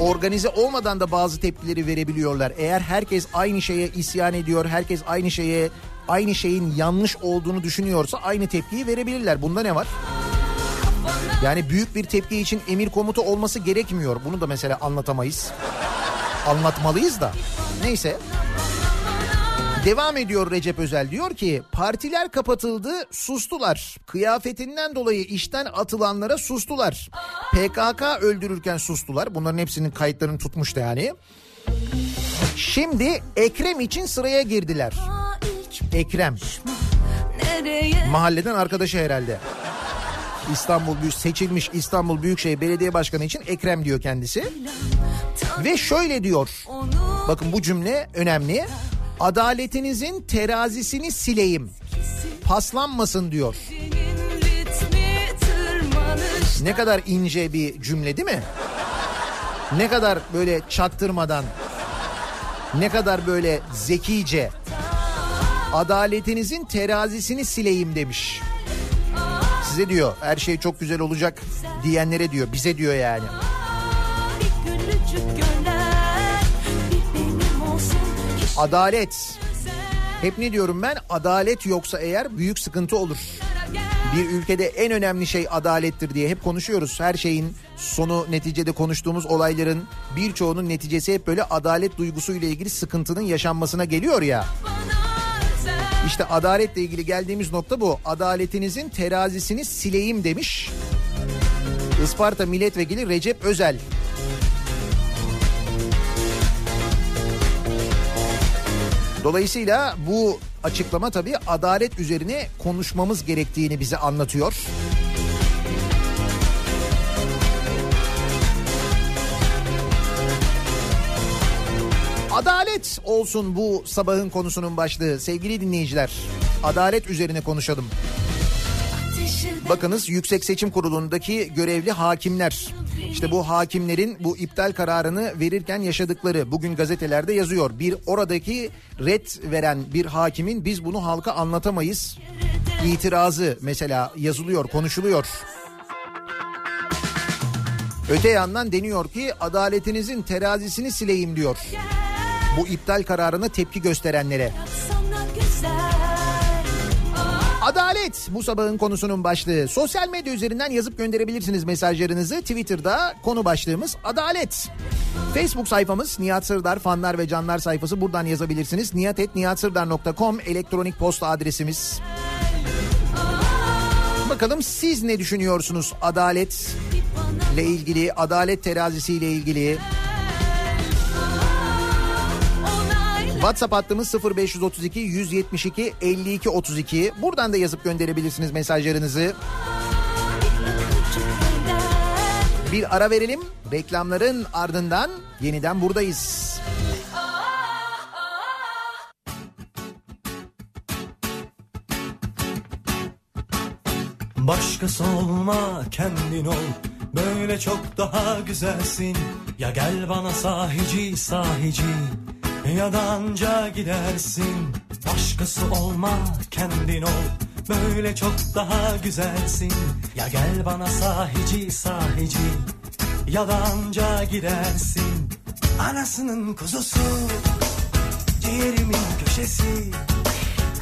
Speaker 1: organize olmadan da bazı tepkileri verebiliyorlar. Eğer herkes aynı şeye isyan ediyor, herkes aynı şeye aynı şeyin yanlış olduğunu düşünüyorsa aynı tepkiyi verebilirler. Bunda ne var? Yani büyük bir tepki için emir komuta olması gerekmiyor. Bunu da mesela anlatamayız. Anlatmalıyız da. Neyse. Devam ediyor Recep Özel diyor ki partiler kapatıldı sustular. Kıyafetinden dolayı işten atılanlara sustular. PKK öldürürken sustular. Bunların hepsinin kayıtlarını tutmuştu yani. Şimdi Ekrem için sıraya girdiler. Ekrem
Speaker 5: nereye
Speaker 1: mahalleden arkadaşı herhalde. İstanbul Büyük seçilmiş İstanbul Büyükşehir Belediye Başkanı için Ekrem diyor kendisi. Ve şöyle diyor. Bakın bu cümle önemli. Adaletinizin terazisini sileyim. Paslanmasın diyor. Ne kadar ince bir cümle değil mi? Ne kadar böyle çaktırmadan, ne kadar böyle zekice. Adaletinizin terazisini sileyim demiş. Size diyor her şey çok güzel olacak diyenlere diyor bize diyor yani. Adalet. Hep ne diyorum ben? Adalet yoksa eğer büyük sıkıntı olur. Bir ülkede en önemli şey adalettir diye hep konuşuyoruz. Her şeyin sonu neticede konuştuğumuz olayların birçoğunun neticesi hep böyle adalet duygusuyla ilgili sıkıntının yaşanmasına geliyor ya. İşte adaletle ilgili geldiğimiz nokta bu. Adaletinizin terazisini sileyim demiş. Isparta Milletvekili Recep Özel. Dolayısıyla bu açıklama tabii adalet üzerine konuşmamız gerektiğini bize anlatıyor. Adalet olsun bu sabahın konusunun başlığı sevgili dinleyiciler. Adalet üzerine konuşalım. Bakınız Yüksek Seçim Kurulu'ndaki görevli hakimler. İşte bu hakimlerin bu iptal kararını verirken yaşadıkları bugün gazetelerde yazıyor. Bir oradaki red veren bir hakimin biz bunu halka anlatamayız itirazı mesela yazılıyor, konuşuluyor. Öte yandan deniyor ki adaletinizin terazisini sileyim diyor. Bu iptal kararına tepki gösterenlere. Adalet bu sabahın konusunun başlığı. Sosyal medya üzerinden yazıp gönderebilirsiniz mesajlarınızı. Twitter'da konu başlığımız adalet. Facebook sayfamız Nihat Sırdar fanlar ve canlar sayfası buradan yazabilirsiniz. niyatetniyatsırdar.com elektronik posta adresimiz. Bakalım siz ne düşünüyorsunuz adalet ile ilgili, adalet terazisiyle ilgili? WhatsApp hattımız 0532 172 52 32. Buradan da yazıp gönderebilirsiniz mesajlarınızı. Bir ara verelim. Reklamların ardından yeniden buradayız.
Speaker 10: Başkası olma kendin ol Böyle çok daha güzelsin Ya gel bana sahici sahici Ya da anca gidersin Başkası olma kendin ol Böyle çok daha güzelsin Ya gel bana sahici sahici Ya da anca gidersin Anasının kuzusu Ciğerimin köşesi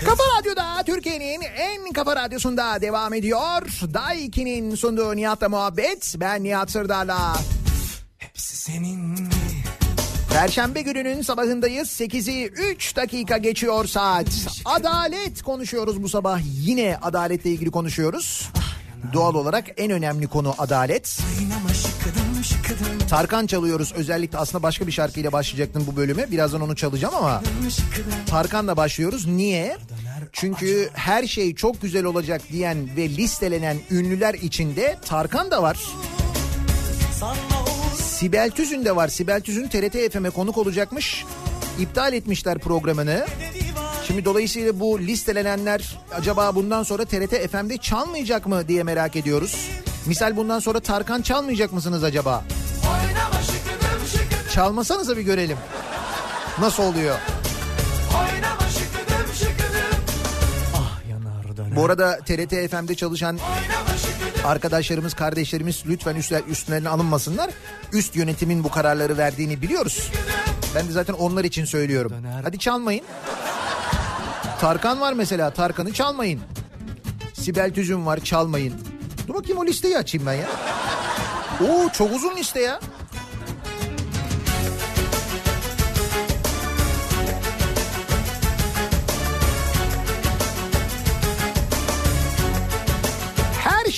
Speaker 1: Kafa Radyo'da Türkiye'nin en kafa radyosunda devam ediyor. Daiki'nin sunduğu Nihat'la muhabbet. Ben Nihat Sırdar'la.
Speaker 10: Hepsi senin
Speaker 1: Perşembe gününün sabahındayız. 8'i 3 dakika geçiyor saat. Adalet konuşuyoruz bu sabah. Yine adaletle ilgili konuşuyoruz. Doğal olarak en önemli konu adalet. Tarkan çalıyoruz özellikle aslında başka bir şarkıyla başlayacaktım bu bölüme. Birazdan onu çalacağım ama Tarkan'la başlıyoruz. Niye? Çünkü her şey çok güzel olacak diyen ve listelenen ünlüler içinde Tarkan da var.
Speaker 10: Sanma
Speaker 1: Sibel Tüzün de var. Sibel Tüzün TRT FM'e konuk olacakmış. İptal etmişler programını. Şimdi dolayısıyla bu listelenenler acaba bundan sonra TRT FM'de çalmayacak mı diye merak ediyoruz. Misal bundan sonra Tarkan çalmayacak mısınız acaba? Çalmasanıza bir görelim. Nasıl oluyor?
Speaker 10: Ah yanar
Speaker 1: Bu arada TRT FM'de çalışan arkadaşlarımız, kardeşlerimiz lütfen üstler, üstlerine alınmasınlar. Üst yönetimin bu kararları verdiğini biliyoruz. Ben de zaten onlar için söylüyorum. Hadi çalmayın. Tarkan var mesela. Tarkan'ı çalmayın. Sibel Tüzün var çalmayın. Dur bakayım o listeyi açayım ben ya. Oo çok uzun liste ya.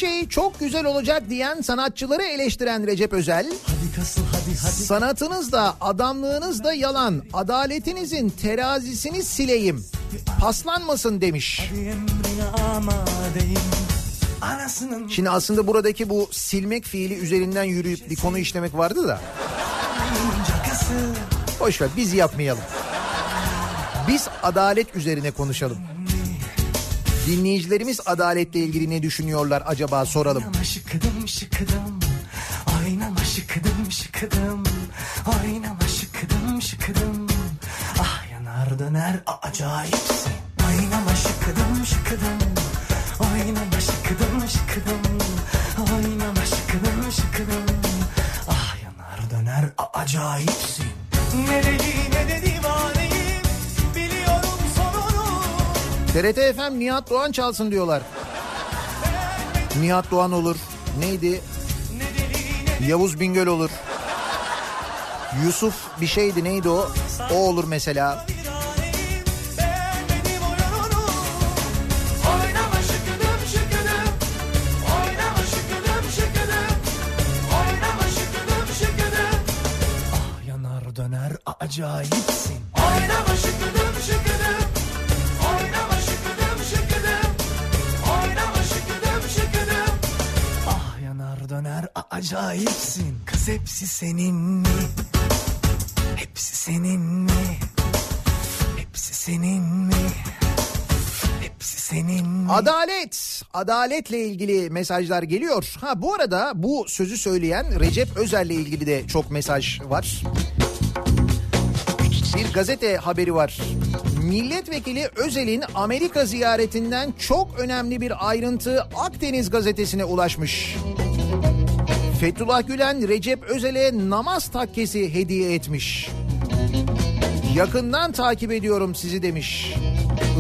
Speaker 1: Şey çok güzel olacak diyen sanatçıları eleştiren Recep Özel,
Speaker 10: Hadi kasıl hadi hadi
Speaker 1: sanatınız da adamlığınız da yalan, adaletinizin terazisini sileyim, paslanmasın demiş. Şimdi aslında buradaki bu silmek fiili üzerinden yürüyüp bir konu işlemek vardı da. Boş ver biz yapmayalım. Biz adalet üzerine konuşalım. Dinleyicilerimiz adaletle ilgili ne düşünüyorlar acaba soralım.
Speaker 10: Oynama şıkıdım şıkıdım. Oynama şıkıdım şıkıdım. Oynama şıkıdım şıkıdım. Ah yanar döner acayipsin. Oynama şıkıdım şıkıdım. Oynama şıkıdım şıkıdım. Oynama şıkıdım şıkıdım. Ah yanar döner acayipsin. Ne deli ne de
Speaker 1: TRT FM Nihat Doğan çalsın diyorlar. Nihat Doğan olur. Neydi? Yavuz Bingöl olur. Yusuf bir şeydi neydi o? O olur mesela.
Speaker 10: Benim hepsi senin mi? Hepsi senin mi? Hepsi senin mi?
Speaker 2: Hepsi senin.
Speaker 1: Adalet, adaletle ilgili mesajlar geliyor. Ha bu arada bu sözü söyleyen Recep Özer'le ilgili de çok mesaj var. Bir gazete haberi var. Milletvekili Özel'in Amerika ziyaretinden çok önemli bir ayrıntı Akdeniz gazetesine ulaşmış. Fethullah Gülen Recep Özel'e namaz takkesi hediye etmiş. Yakından takip ediyorum sizi demiş.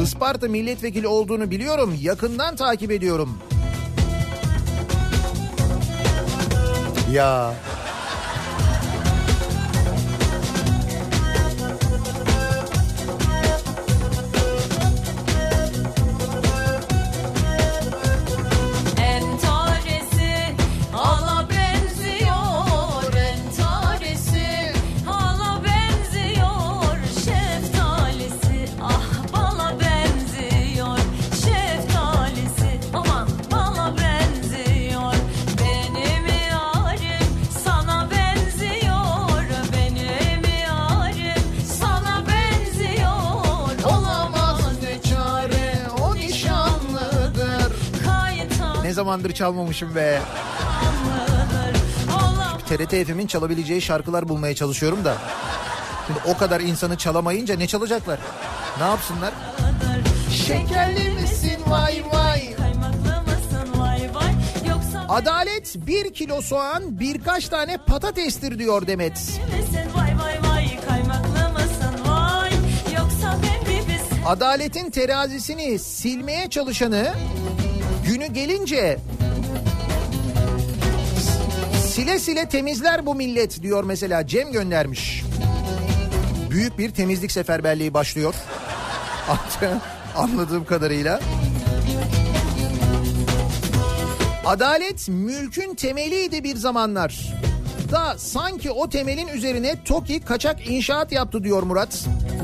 Speaker 1: Isparta milletvekili olduğunu biliyorum. Yakından takip ediyorum. Ya zamandır çalmamışım be. TRT FM'in çalabileceği şarkılar bulmaya çalışıyorum da. Şimdi o kadar insanı çalamayınca ne çalacaklar? Ne yapsınlar?
Speaker 5: Şekerli misin vay vay Kaymaklı mısın vay vay Yoksa
Speaker 1: Adalet bir kilo soğan birkaç tane patatestir diyor Demet. Adaletin terazisini silmeye çalışanı günü gelince sile sile temizler bu millet diyor mesela Cem göndermiş. Büyük bir temizlik seferberliği başlıyor. Anladığım kadarıyla. Adalet mülkün temeliydi bir zamanlar. Da sanki o temelin üzerine TOKİ kaçak inşaat yaptı diyor Murat.
Speaker 5: Entarisi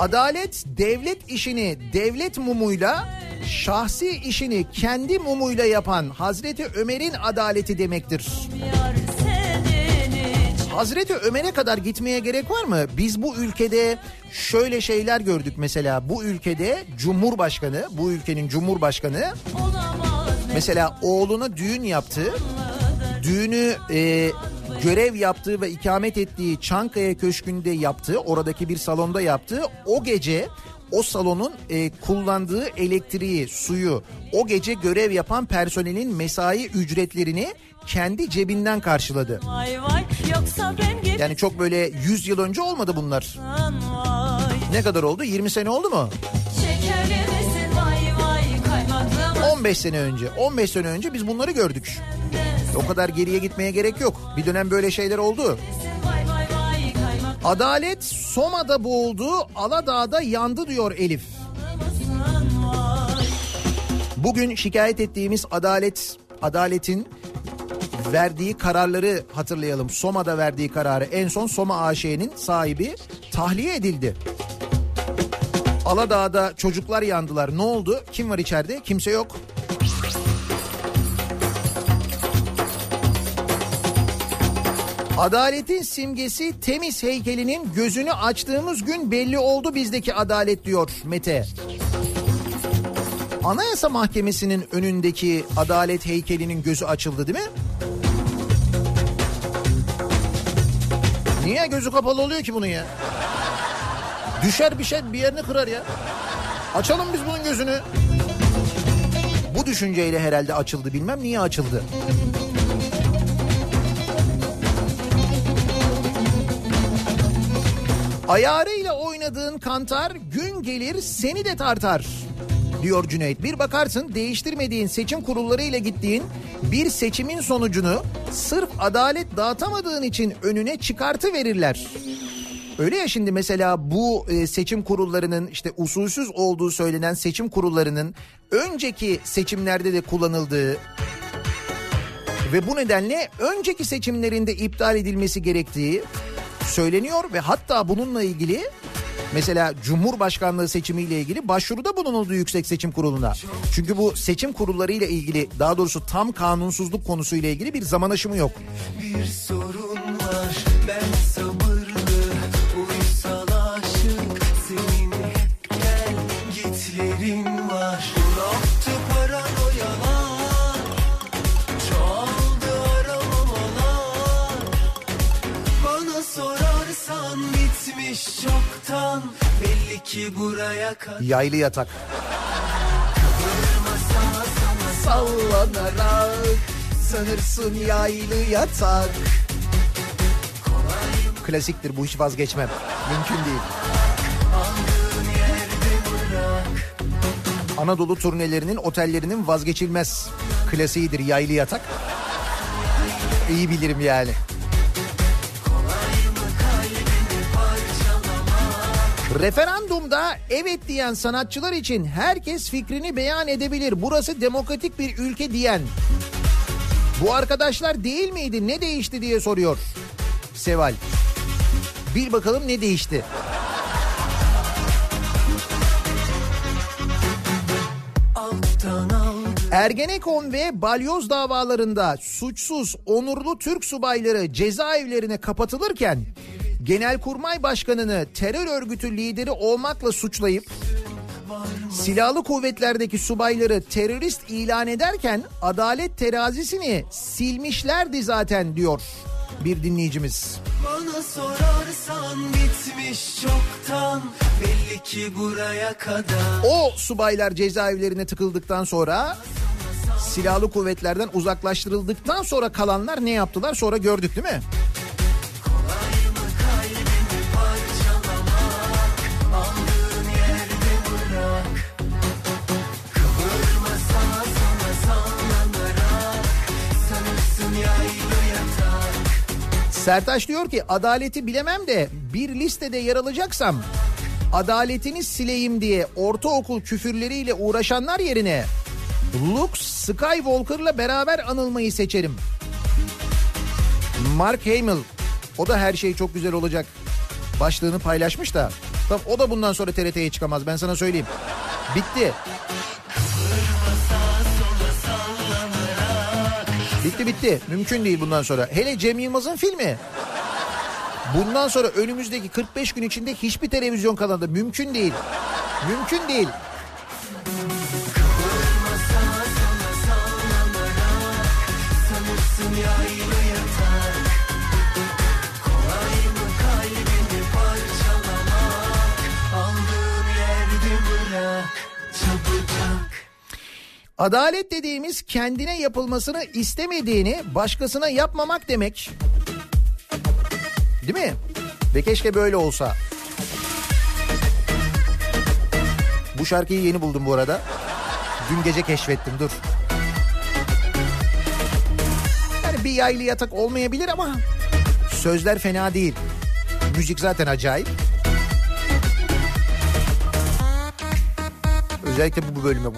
Speaker 1: Adalet devlet işini devlet mumuyla şahsi işini kendi mumuyla yapan Hazreti Ömer'in adaleti demektir. Hazreti Ömer'e kadar gitmeye gerek var mı? Biz bu ülkede şöyle şeyler gördük mesela. Bu ülkede Cumhurbaşkanı, bu ülkenin Cumhurbaşkanı mesela oğluna düğün yaptı. Düğünü e, görev yaptığı ve ikamet ettiği Çankaya Köşkü'nde yaptığı, oradaki bir salonda yaptığı o gece o salonun e, kullandığı elektriği, suyu, o gece görev yapan personelin mesai ücretlerini kendi cebinden karşıladı.
Speaker 5: vay vay Yoksa ben gibi
Speaker 1: Yani çok böyle 100 yıl önce olmadı bunlar.
Speaker 5: vay
Speaker 1: Ne kadar oldu? 20 sene oldu mu?
Speaker 5: Vay vay Kaymaklı mısın
Speaker 1: 15 sene önce. 15 sene önce biz bunları gördük. O kadar geriye gitmeye gerek yok. Bir dönem böyle şeyler oldu. Adalet Soma'da boğuldu, Aladağ'da yandı diyor Elif. Bugün şikayet ettiğimiz adalet, adaletin verdiği kararları hatırlayalım. Soma'da verdiği kararı en son Soma AŞ'nin sahibi tahliye edildi. Aladağ'da çocuklar yandılar. Ne oldu? Kim var içeride? Kimse yok. Adaletin simgesi temiz heykelinin gözünü açtığımız gün belli oldu bizdeki adalet diyor Mete. Anayasa Mahkemesi'nin önündeki adalet heykelinin gözü açıldı değil mi? Niye gözü kapalı oluyor ki bunun ya? Düşer bir şey bir yerini kırar ya. Açalım biz bunun gözünü. Bu düşünceyle herhalde açıldı bilmem niye açıldı. Ayarıyla oynadığın kantar gün gelir seni de tartar diyor Cüneyt. Bir bakarsın değiştirmediğin seçim kurullarıyla gittiğin bir seçimin sonucunu sırf adalet dağıtamadığın için önüne çıkartı verirler. Öyle ya şimdi mesela bu e, seçim kurullarının işte usulsüz olduğu söylenen seçim kurullarının önceki seçimlerde de kullanıldığı ve bu nedenle önceki seçimlerinde iptal edilmesi gerektiği söyleniyor ve hatta bununla ilgili Mesela Cumhurbaşkanlığı seçimiyle ilgili başvuruda bulunuldu Yüksek Seçim Kurulu'na. Çünkü bu seçim kurulları ile ilgili daha doğrusu tam kanunsuzluk konusuyla ilgili bir zaman aşımı yok.
Speaker 3: Bir sorun var ben sabırlı aşık senin hep gel gitlerin var bitmiş çoktan belli ki buraya kadar
Speaker 1: Yaylı yatak. Sallanarak sanırsın yaylı yatak. Klasiktir bu hiç vazgeçmem. Mümkün değil. Anadolu turnelerinin otellerinin vazgeçilmez klasiğidir yaylı yatak. İyi bilirim yani. Referandumda evet diyen sanatçılar için herkes fikrini beyan edebilir. Burası demokratik bir ülke diyen. Bu arkadaşlar değil miydi? Ne değişti diye soruyor. Seval. Bil bakalım ne değişti? Ergenekon ve balyoz davalarında suçsuz onurlu Türk subayları cezaevlerine kapatılırken Genelkurmay Başkanı'nı terör örgütü lideri olmakla suçlayıp silahlı kuvvetlerdeki subayları terörist ilan ederken adalet terazisini silmişlerdi zaten diyor bir dinleyicimiz.
Speaker 3: Bana sorarsan bitmiş çoktan belli ki buraya kadar
Speaker 1: O subaylar cezaevlerine tıkıldıktan sonra silahlı kuvvetlerden uzaklaştırıldıktan sonra kalanlar ne yaptılar sonra gördük değil mi? Sertaç diyor ki adaleti bilemem de bir listede yer alacaksam adaletini sileyim diye ortaokul küfürleriyle uğraşanlar yerine Luke Skywalker'la beraber anılmayı seçerim. Mark Hamill o da her şey çok güzel olacak başlığını paylaşmış da Tamam, o da bundan sonra TRT'ye çıkamaz ben sana söyleyeyim. Bitti. Bitti bitti. Mümkün değil bundan sonra. Hele Cem Yılmaz'ın filmi. Bundan sonra önümüzdeki 45 gün içinde hiçbir televizyon kanalında mümkün değil. Mümkün değil. Adalet dediğimiz kendine yapılmasını istemediğini başkasına yapmamak demek. Değil mi? Ve keşke böyle olsa. Bu şarkıyı yeni buldum bu arada. Dün gece keşfettim dur. Yani bir yaylı yatak olmayabilir ama sözler fena değil. Müzik zaten acayip. Özellikle bu bölüme.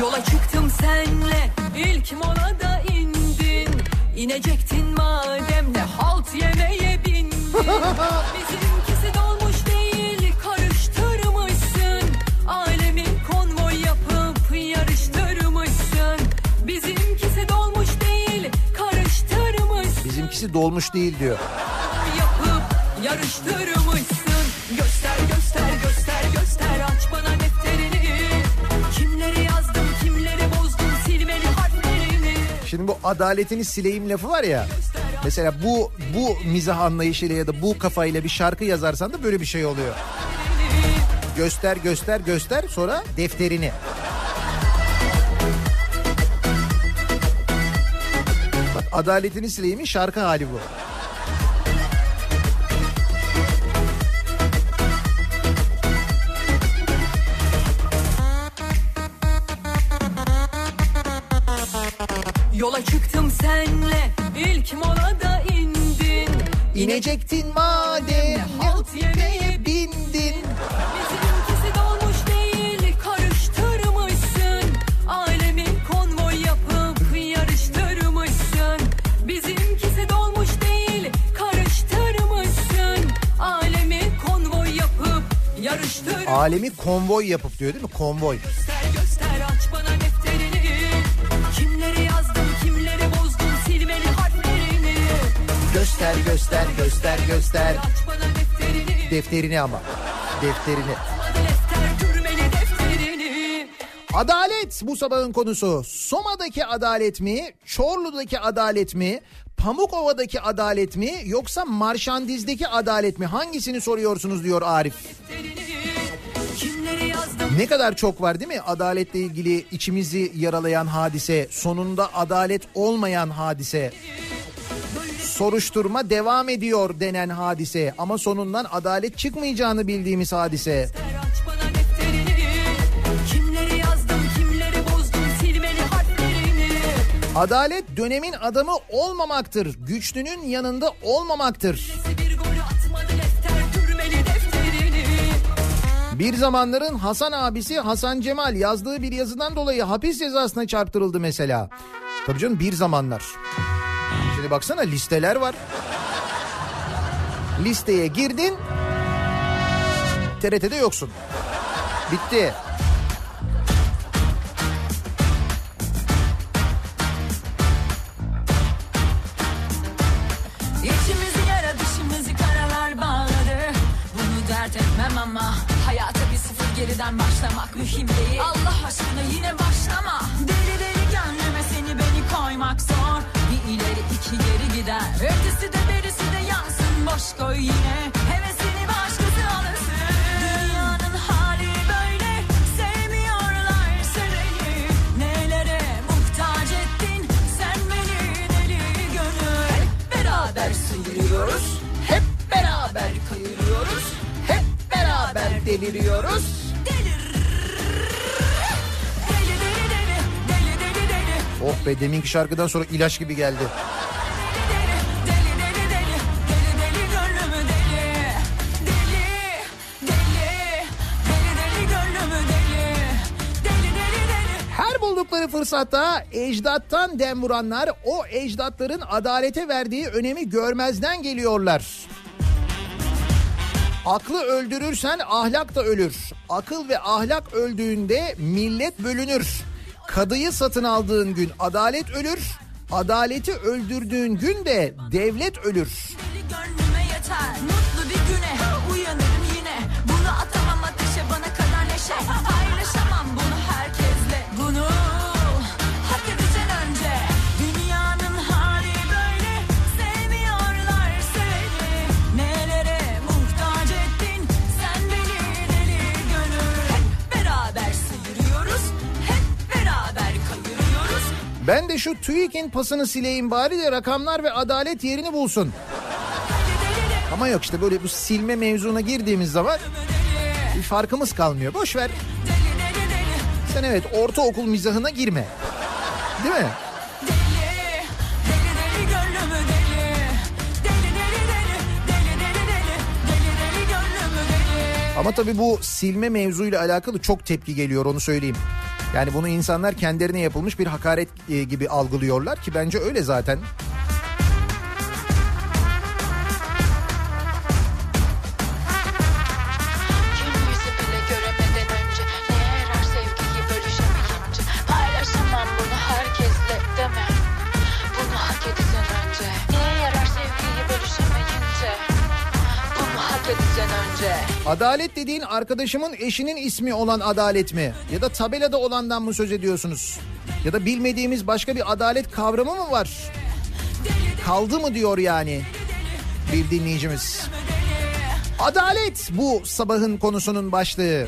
Speaker 11: Yola çıktım senle ilk molada indin. İnecektin madem ne halt yemeye bindin? Bizimkisi dolmuş değil karıştırmışsın. Alemi konvoy yapıp yarıştırmışsın. Bizimkisi dolmuş değil karıştırmışsın.
Speaker 1: Bizimkisi dolmuş değil diyor.
Speaker 11: yapıp yarıştırmışsın
Speaker 1: adaletini sileyim lafı var ya. Mesela bu bu mizah anlayışıyla ya da bu kafayla bir şarkı yazarsan da böyle bir şey oluyor. Göster göster göster sonra defterini. Bak adaletini sileyim'in şarkı hali bu.
Speaker 11: Yola çıktım senle ilk molada indin
Speaker 1: İnecektin madem
Speaker 11: halt yemeye
Speaker 1: bindin.
Speaker 11: Bizimkisi dolmuş değil karıştırmışsın Alemi konvoy yapıp yarıştırmışsın Bizimkisi dolmuş değil karıştırmışsın Alemi
Speaker 1: Alemi konvoy yapıp diyor değil mi? Konvoy.
Speaker 4: Göster göster
Speaker 1: göster göster.
Speaker 4: Defterini
Speaker 1: Defterini ama. Defterini.
Speaker 4: Defterini
Speaker 1: Adalet bu sabahın konusu. Soma'daki adalet mi? Çorlu'daki adalet mi? Pamukova'daki adalet mi? Yoksa Marşandiz'deki adalet mi? Hangisini soruyorsunuz diyor Arif. Ne kadar çok var değil mi? Adaletle ilgili içimizi yaralayan hadise, sonunda adalet olmayan hadise. Soruşturma devam ediyor denen hadise ama sonundan adalet çıkmayacağını bildiğimiz hadise.
Speaker 4: Kimleri yazdım kimleri bozdum
Speaker 1: Adalet dönemin adamı olmamaktır. Güçlünün yanında olmamaktır. Bir zamanların Hasan abisi Hasan Cemal yazdığı bir yazıdan dolayı hapis cezasına çarptırıldı mesela. Tabii canım bir zamanlar. Şimdi baksana listeler var. Listeye girdin. TRT'de yoksun. Bitti.
Speaker 4: Geriden başlamak mühim değil Allah aşkına yine başlama Deli deli gönlüme seni beni koymak zor iki geri gider. Ötesi de berisi de yansın. Boş koy yine. Hevesini başkası alırsın. Dünyanın hali böyle. Sevmiyorlar seveni Nelere muhtaç ettin Sen beni? Deli gönül. Hep beraber sıyırıyoruz. Hep beraber kayırıyoruz. Hep beraber deliriyoruz. Delir Deli deli deli. Deli deli deli.
Speaker 1: Oh be deminki şarkıdan sonra ilaç gibi geldi. Buldukları fırsatta ecdattan dem vuranlar o ecdatların adalete verdiği önemi görmezden geliyorlar. Aklı öldürürsen ahlak da ölür. Akıl ve ahlak öldüğünde millet bölünür. Kadıyı satın aldığın gün adalet ölür. Adaleti öldürdüğün gün de devlet ölür. Ben de şu TÜİK'in pasını sileyim bari de rakamlar ve adalet yerini bulsun. Ama yok işte böyle bu silme mevzuna girdiğimiz zaman bir farkımız kalmıyor. Boş ver. Sen evet ortaokul mizahına girme. Değil mi? Ama tabii bu silme mevzuyla alakalı çok tepki geliyor onu söyleyeyim. Yani bunu insanlar kendilerine yapılmış bir hakaret e, gibi algılıyorlar ki bence öyle zaten. Adalet dediğin arkadaşımın eşinin ismi olan adalet mi? Ya da tabelada olandan mı söz ediyorsunuz? Ya da bilmediğimiz başka bir adalet kavramı mı var? Kaldı mı diyor yani bir dinleyicimiz. Adalet bu sabahın konusunun başlığı.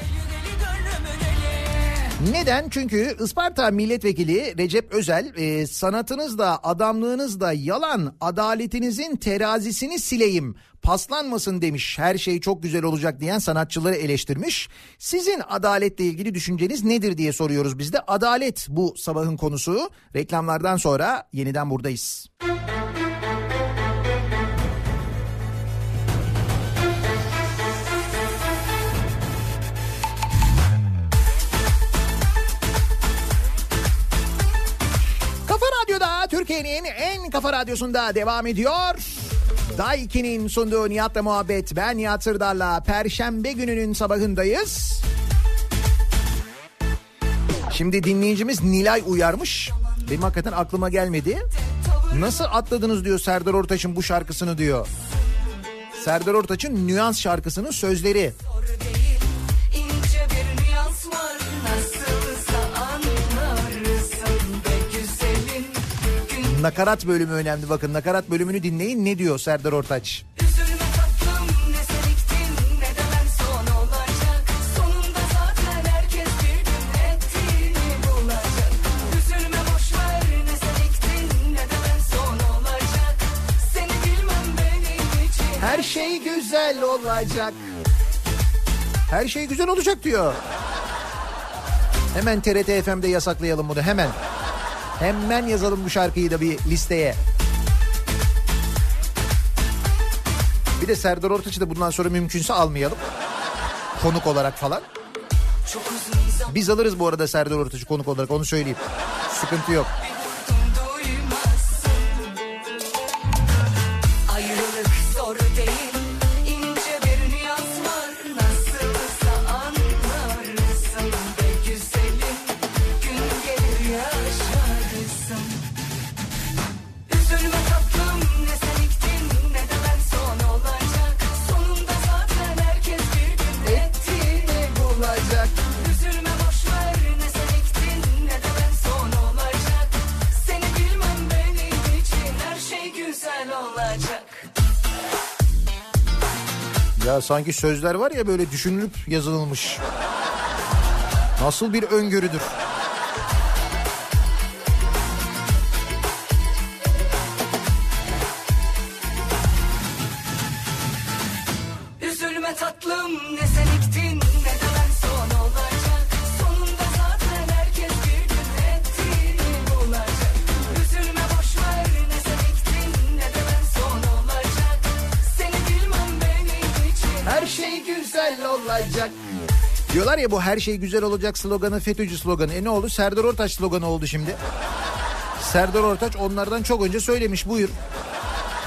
Speaker 1: Neden? Çünkü Isparta Milletvekili Recep Özel e, sanatınızda adamlığınızda yalan adaletinizin terazisini sileyim paslanmasın demiş her şey çok güzel olacak diyen sanatçıları eleştirmiş. Sizin adaletle ilgili düşünceniz nedir diye soruyoruz biz de. Adalet bu sabahın konusu. Reklamlardan sonra yeniden buradayız. Kafa Türkiye'nin en kafa radyosunda devam ediyor. Daiki'nin sunduğu Nihat'la muhabbet. Ben Nihat Sırdar'la Perşembe gününün sabahındayız. Şimdi dinleyicimiz Nilay uyarmış. Benim hakikaten aklıma gelmedi. Nasıl atladınız diyor Serdar Ortaç'ın bu şarkısını diyor. Serdar Ortaç'ın Nüans şarkısının sözleri. Nakarat bölümü önemli bakın. Nakarat bölümünü dinleyin ne diyor Serdar Ortaç. Her şey güzel olacak. Her şey güzel olacak diyor. Hemen TRT FM'de yasaklayalım bunu hemen. Hemen yazalım bu şarkıyı da bir listeye. Bir de Serdar Ortaç'ı da bundan sonra mümkünse almayalım. Konuk olarak falan. Biz alırız bu arada Serdar Ortaç'ı konuk olarak onu söyleyeyim. Sıkıntı yok. Sanki sözler var ya böyle düşünülüp yazılmış. Nasıl bir öngörüdür. Bu her şey güzel olacak sloganı FETÖ'cü sloganı. E ne oldu? Serdar Ortaç sloganı oldu şimdi. Serdar Ortaç onlardan çok önce söylemiş buyur.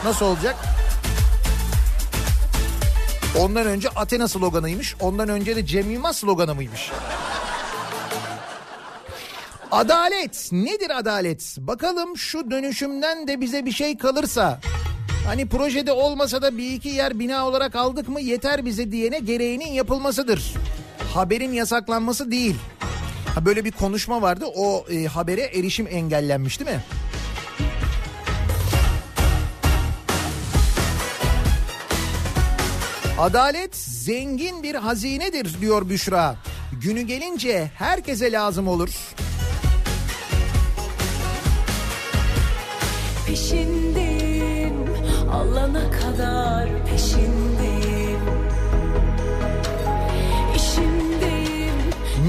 Speaker 1: Nasıl olacak? Ondan önce Athena sloganıymış. Ondan önce de Cem Yılmaz sloganı mıymış? Adalet. Nedir adalet? Bakalım şu dönüşümden de bize bir şey kalırsa. Hani projede olmasa da bir iki yer bina olarak aldık mı yeter bize diyene gereğinin yapılmasıdır. Haberin yasaklanması değil. Ha böyle bir konuşma vardı. O e, habere erişim engellenmiş değil mi? Adalet zengin bir hazinedir diyor Büşra. Günü gelince herkese lazım olur.
Speaker 5: Peşindeyim alana kadar peşindeyim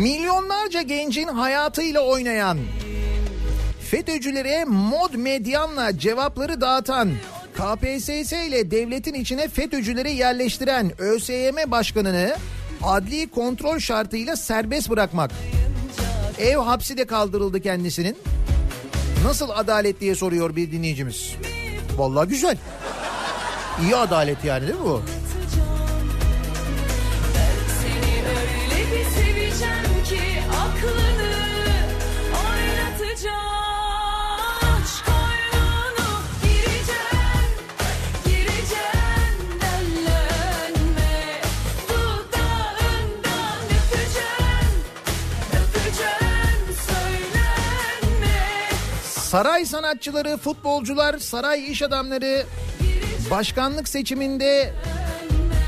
Speaker 1: Milyonlarca gencin hayatıyla oynayan, FETÖ'cülere mod medyanla cevapları dağıtan, KPSS ile devletin içine FETÖ'cüleri yerleştiren ÖSYM başkanını adli kontrol şartıyla serbest bırakmak. Ev hapsi de kaldırıldı kendisinin. Nasıl adalet diye soruyor bir dinleyicimiz. Vallahi güzel. İyi adalet yani değil mi bu? Saray sanatçıları, futbolcular, saray iş adamları başkanlık seçiminde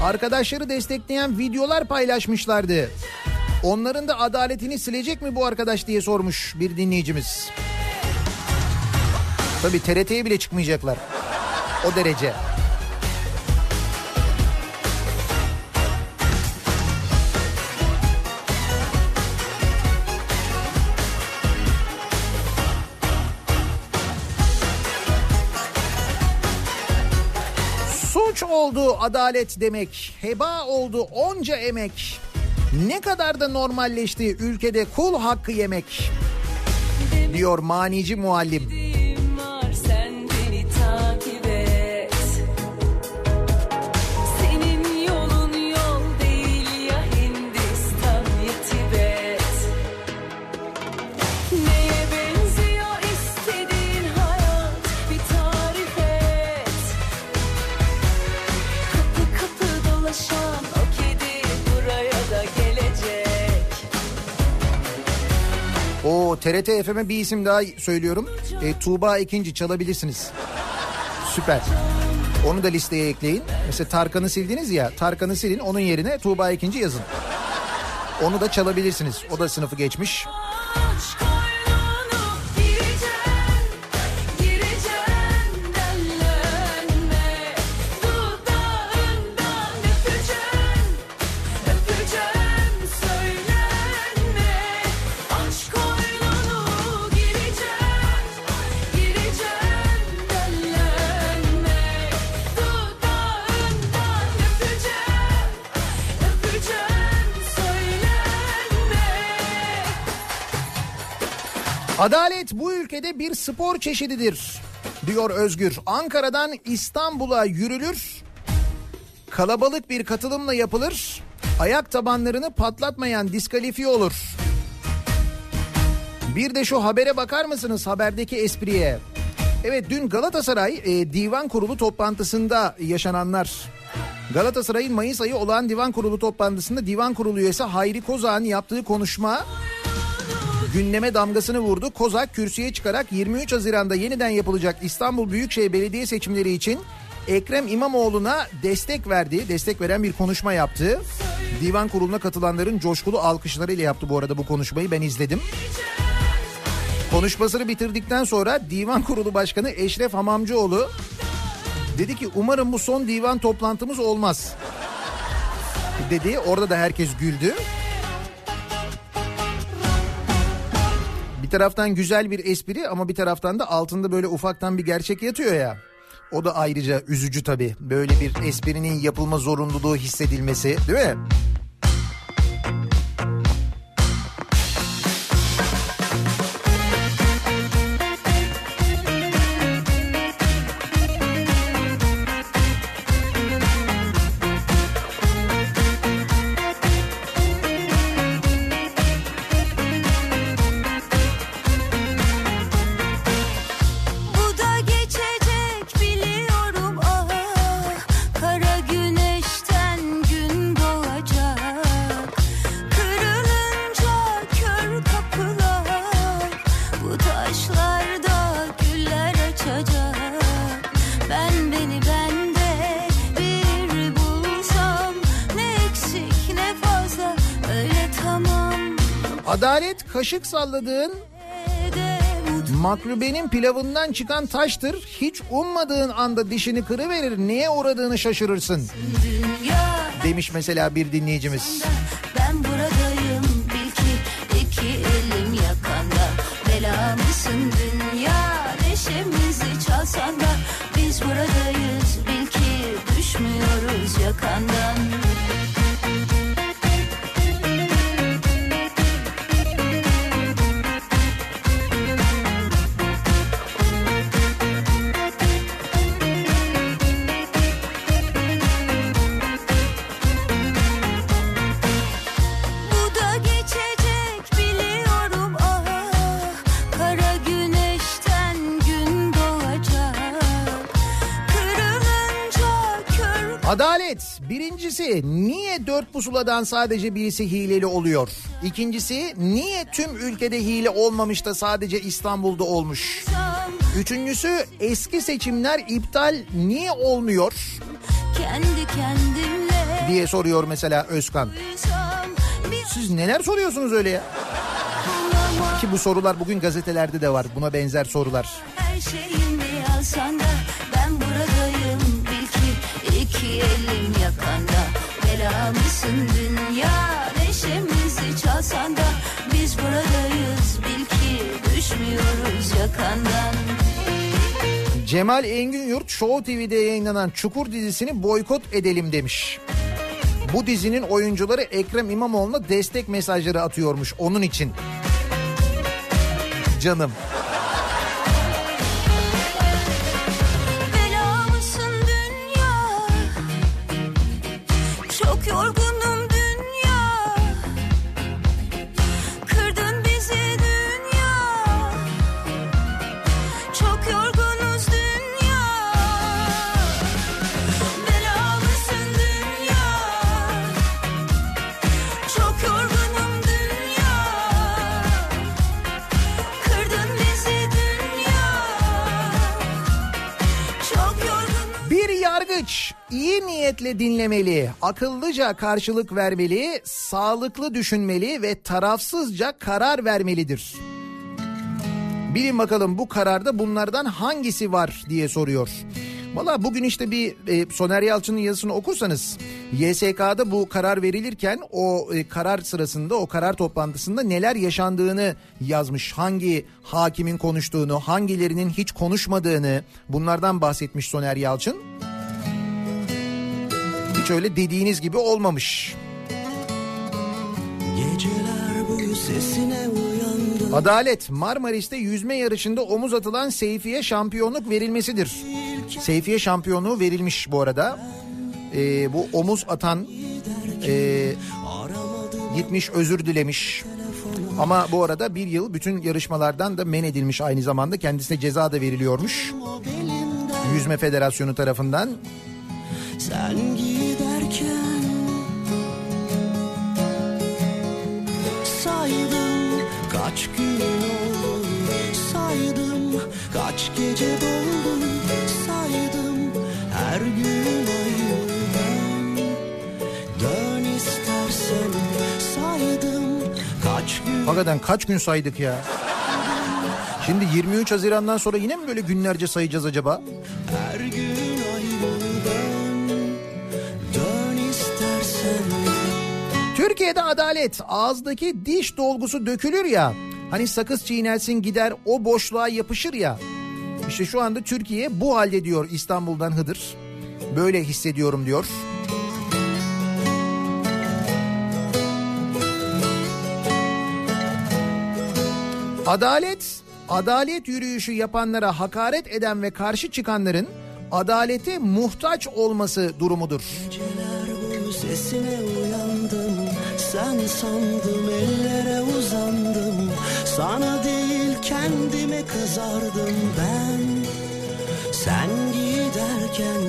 Speaker 1: arkadaşları destekleyen videolar paylaşmışlardı. Onların da adaletini silecek mi bu arkadaş diye sormuş bir dinleyicimiz. Tabii TRT'ye bile çıkmayacaklar. O derece. Suç oldu adalet demek, heba oldu onca emek. Ne kadar da normalleşti ülkede kul hakkı yemek. Diyor manici muallim. O TRT FM'e bir isim daha söylüyorum. E, Tuğba ikinci çalabilirsiniz. Süper. Onu da listeye ekleyin. Mesela Tarkan'ı sildiniz ya. Tarkan'ı silin onun yerine Tuğba ikinci yazın. Onu da çalabilirsiniz. O da sınıfı geçmiş.
Speaker 4: Aşk
Speaker 1: Adalet bu ülkede bir spor çeşididir diyor Özgür. Ankara'dan İstanbul'a yürülür. Kalabalık bir katılımla yapılır. Ayak tabanlarını patlatmayan diskalifiye olur. Bir de şu habere bakar mısınız haberdeki espriye? Evet dün Galatasaray e, Divan Kurulu toplantısında yaşananlar. Galatasaray'ın Mayıs ayı olan Divan Kurulu toplantısında Divan Kurulu üyesi Hayri Kozak'ın yaptığı konuşma gündeme damgasını vurdu. Kozak kürsüye çıkarak 23 Haziran'da yeniden yapılacak İstanbul Büyükşehir Belediye seçimleri için Ekrem İmamoğlu'na destek verdi. Destek veren bir konuşma yaptı. Divan kuruluna katılanların coşkulu alkışlarıyla yaptı bu arada bu konuşmayı ben izledim. Konuşmasını bitirdikten sonra Divan Kurulu Başkanı Eşref Hamamcıoğlu dedi ki umarım bu son divan toplantımız olmaz. Dedi orada da herkes güldü. Bir taraftan güzel bir espri ama bir taraftan da altında böyle ufaktan bir gerçek yatıyor ya. O da ayrıca üzücü tabii. Böyle bir esprinin yapılma zorunluluğu hissedilmesi değil mi? Adalet kaşık salladığın makrubenin pilavından çıkan taştır. Hiç ummadığın anda dişini kırıverir. Neye uğradığını şaşırırsın. Demiş mesela bir dinleyicimiz.
Speaker 5: Ben buradayım bil ki iki elim yakanda Bela dünya neşemizi çalsan da Biz buradayız bil ki düşmüyoruz yakandan
Speaker 1: birincisi niye dört pusuladan sadece birisi hileli oluyor? İkincisi niye tüm ülkede hile olmamış da sadece İstanbul'da olmuş? Üçüncüsü eski seçimler iptal niye olmuyor
Speaker 5: Kendi kendimle
Speaker 1: diye soruyor mesela Özkan. Siz neler soruyorsunuz öyle ya? Ki bu sorular bugün gazetelerde de var. Buna benzer sorular.
Speaker 5: Her şeyimi alsan da ben buradayım bil ki iki elim yakanda Bela mısın dünya neşemizi çalsan da biz buradayız bil ki düşmüyoruz yakandan
Speaker 1: Cemal Engin Yurt Show TV'de yayınlanan Çukur dizisini boykot edelim demiş. Bu dizinin oyuncuları Ekrem İmamoğlu'na destek mesajları atıyormuş onun için. Canım. Niyetle dinlemeli, akıllıca karşılık vermeli, sağlıklı düşünmeli ve tarafsızca karar vermelidir. Bilin bakalım bu kararda bunlardan hangisi var diye soruyor. Valla bugün işte bir e, Soner Yalçın'ın yazısını okursanız YSK'da bu karar verilirken o e, karar sırasında o karar toplantısında neler yaşandığını yazmış. Hangi hakimin konuştuğunu, hangilerinin hiç konuşmadığını bunlardan bahsetmiş Soner Yalçın. Hiç öyle dediğiniz gibi olmamış. Adalet Marmaris'te yüzme yarışında omuz atılan Seyfi'ye şampiyonluk verilmesidir. Seyfi'ye şampiyonluğu verilmiş bu arada. Ee, bu omuz atan e, gitmiş özür dilemiş. Ama bu arada bir yıl bütün yarışmalardan da men edilmiş aynı zamanda. Kendisine ceza da veriliyormuş. Yüzme Federasyonu tarafından.
Speaker 3: Sen giderken Saydım kaç gün oldu Saydım kaç gece doldu Saydım her gün ben Dön istersen saydım kaç gün
Speaker 1: Hakikaten kaç gün saydık ya. Şimdi 23 Haziran'dan sonra yine mi böyle günlerce sayacağız acaba? Türkiye'de adalet ağızdaki diş dolgusu dökülür ya. Hani sakız çiğnersin gider o boşluğa yapışır ya. İşte şu anda Türkiye bu halde diyor İstanbul'dan Hıdır. Böyle hissediyorum diyor. Adalet, adalet yürüyüşü yapanlara hakaret eden ve karşı çıkanların adalete muhtaç olması durumudur.
Speaker 3: Geceler boyu sesine uyandım Sen sandım ellere uzandım. Sana değil kendime kızardım ben. Sen giderken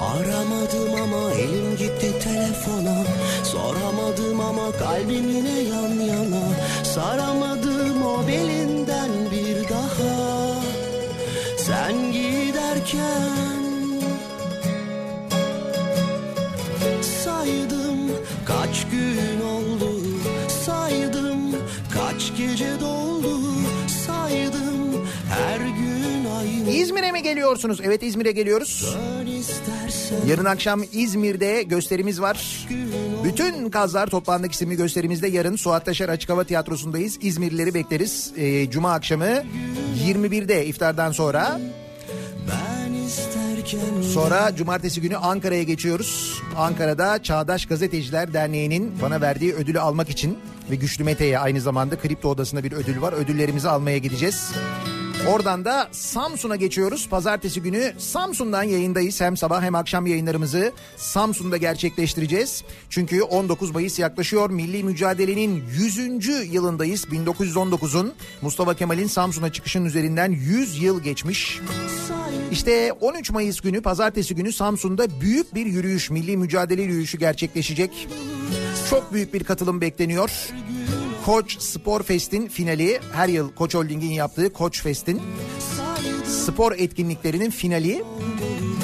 Speaker 3: aramadım ama elim gitti telefona. Soramadım ama kalbim yine yan yana? Saramadım o belinden bir daha. Sen giderken
Speaker 1: İzmir'e mi geliyorsunuz? Evet İzmir'e geliyoruz. Yarın akşam İzmir'de gösterimiz var. Bütün Kazlar Toplandık isimli gösterimizde yarın Suat Taşer Açık Hava Tiyatrosu'ndayız. İzmirlileri bekleriz. Ee, Cuma akşamı 21'de iftardan sonra. Sonra cumartesi günü Ankara'ya geçiyoruz. Ankara'da Çağdaş Gazeteciler Derneği'nin bana verdiği ödülü almak için ve Güçlü Mete'ye aynı zamanda kripto odasında bir ödül var. Ödüllerimizi almaya gideceğiz. Oradan da Samsun'a geçiyoruz. Pazartesi günü Samsun'dan yayındayız. Hem sabah hem akşam yayınlarımızı Samsun'da gerçekleştireceğiz. Çünkü 19 Mayıs yaklaşıyor. Milli mücadelenin 100. yılındayız. 1919'un Mustafa Kemal'in Samsun'a çıkışının üzerinden 100 yıl geçmiş. İşte 13 Mayıs günü pazartesi günü Samsun'da büyük bir yürüyüş, milli mücadele yürüyüşü gerçekleşecek. Çok büyük bir katılım bekleniyor. Koç Spor Fest'in finali her yıl Koç Holding'in yaptığı Koç Fest'in spor etkinliklerinin finali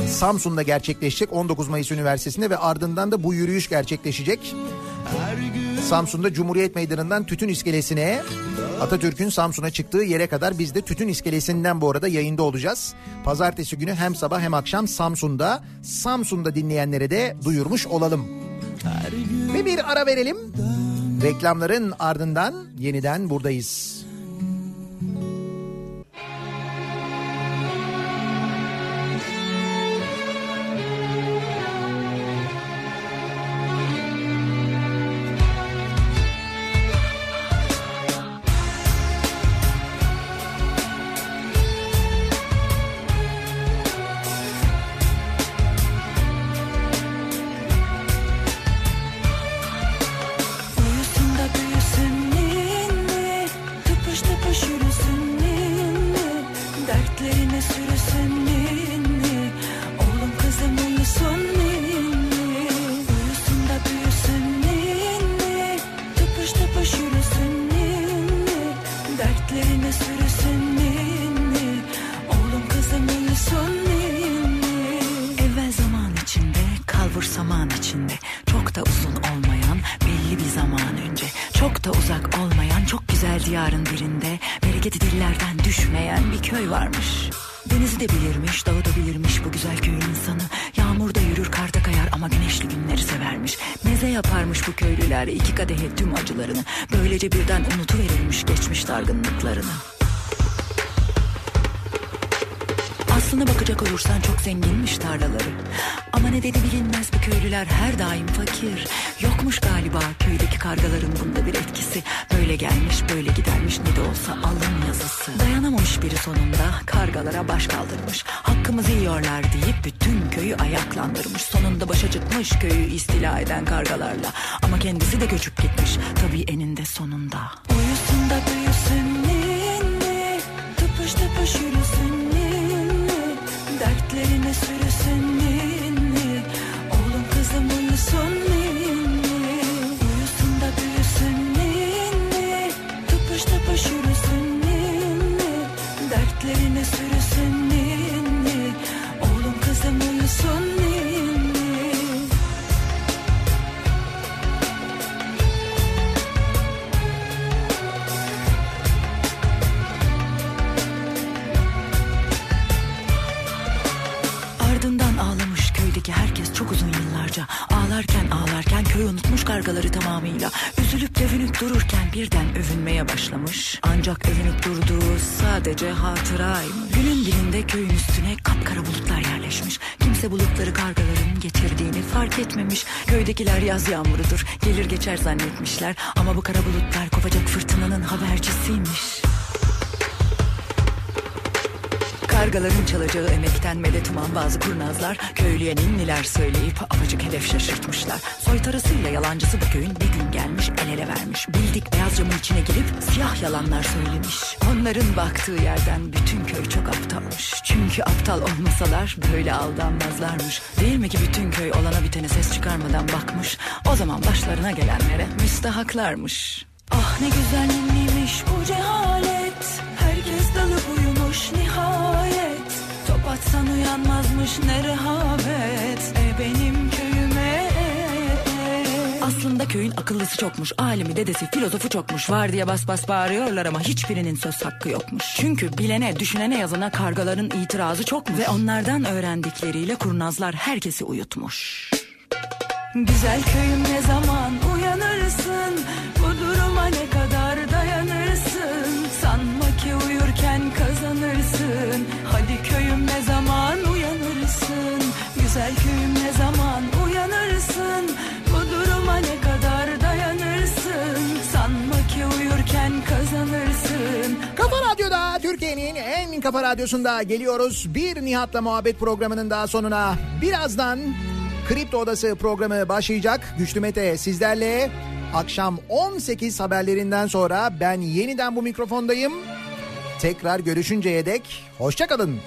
Speaker 1: Samsun'da gerçekleşecek 19 Mayıs Üniversitesi'nde ve ardından da bu yürüyüş gerçekleşecek. Samsun'da Cumhuriyet Meydanı'ndan Tütün İskelesi'ne Atatürk'ün Samsun'a çıktığı yere kadar biz de Tütün İskelesi'nden bu arada yayında olacağız. Pazartesi günü hem sabah hem akşam Samsun'da Samsun'da dinleyenlere de duyurmuş olalım. Ve bir ara verelim. Reklamların ardından yeniden buradayız.
Speaker 12: Dargınlıklarını. Aslına bakacak olursan çok zenginmiş tarlaları. Ama ne dedi bilinmez bu köylüler her daim fakir. Yokmuş galiba köydeki kargaların bunda bir etkisi. Böyle gelmiş böyle gidermiş ne de olsa alın yazısı. Dayanamamış biri sonunda kargalara baş kaldırmış. Hakkımızı yiyorlar deyip bütün köyü ayaklandırmış. Sonunda başa çıkmış köyü istila eden kargalarla. Ama kendisi de göçüp gitmiş tabii eninde sonunda. Uyusun da büyüsün ninni, tıpış tıpış yürüsün ninni, dertlerine sürüsün ninni, oğlum kızım uyusun ninni, ninni, dertlerine sürüsün oğlum kızım uyusun. Ardından ağlamış köydeki herkes çok uzun yıllarca. Ağlarken ağlarken köy unutmuş kargaları tamamıyla. Dövünüp dururken birden övünmeye başlamış. Ancak övünüp durduğu sadece hatıraymış. Günün birinde köyün üstüne kapkara bulutlar yerleşmiş. Kimse bulutları kargaların getirdiğini fark etmemiş. Köydekiler yaz yağmurudur gelir geçer zannetmişler. Ama bu kara bulutlar kopacak fırtınanın habercisiymiş. Kargaların çalacağı emekten medet uman bazı kurnazlar köylüye ninniler söyleyip apacık hedef şaşırtmışlar. Soytarısıyla yalancısı bu köyün bir gün gelmiş el ele vermiş. Bildik beyaz camın içine girip siyah yalanlar söylemiş. Onların baktığı yerden bütün köy çok aptalmış. Çünkü aptal olmasalar böyle aldanmazlarmış. Değil mi ki bütün köy olana bitene ses çıkarmadan bakmış. O zaman başlarına gelenlere müstahaklarmış. Ah ne güzel ninniymiş bu cehalet Top atsan uyanmazmış ne rehavet E benim köyüme. Aslında köyün akıllısı çokmuş Alimi dedesi filozofu çokmuş. Var diye bas bas bağırıyorlar ama hiçbirinin söz hakkı yokmuş. Çünkü bilene düşünene yazana kargaların itirazı çokmuş. Ve onlardan öğrendikleriyle kurnazlar herkesi uyutmuş. Güzel köyüm ne zaman uyanırsın
Speaker 1: kafa radyosunda geliyoruz. Bir Nihat'la muhabbet programının daha sonuna. Birazdan Kripto Odası programı başlayacak. Güçlü Mete sizlerle. Akşam 18 haberlerinden sonra ben yeniden bu mikrofondayım. Tekrar görüşünceye dek hoşçakalın.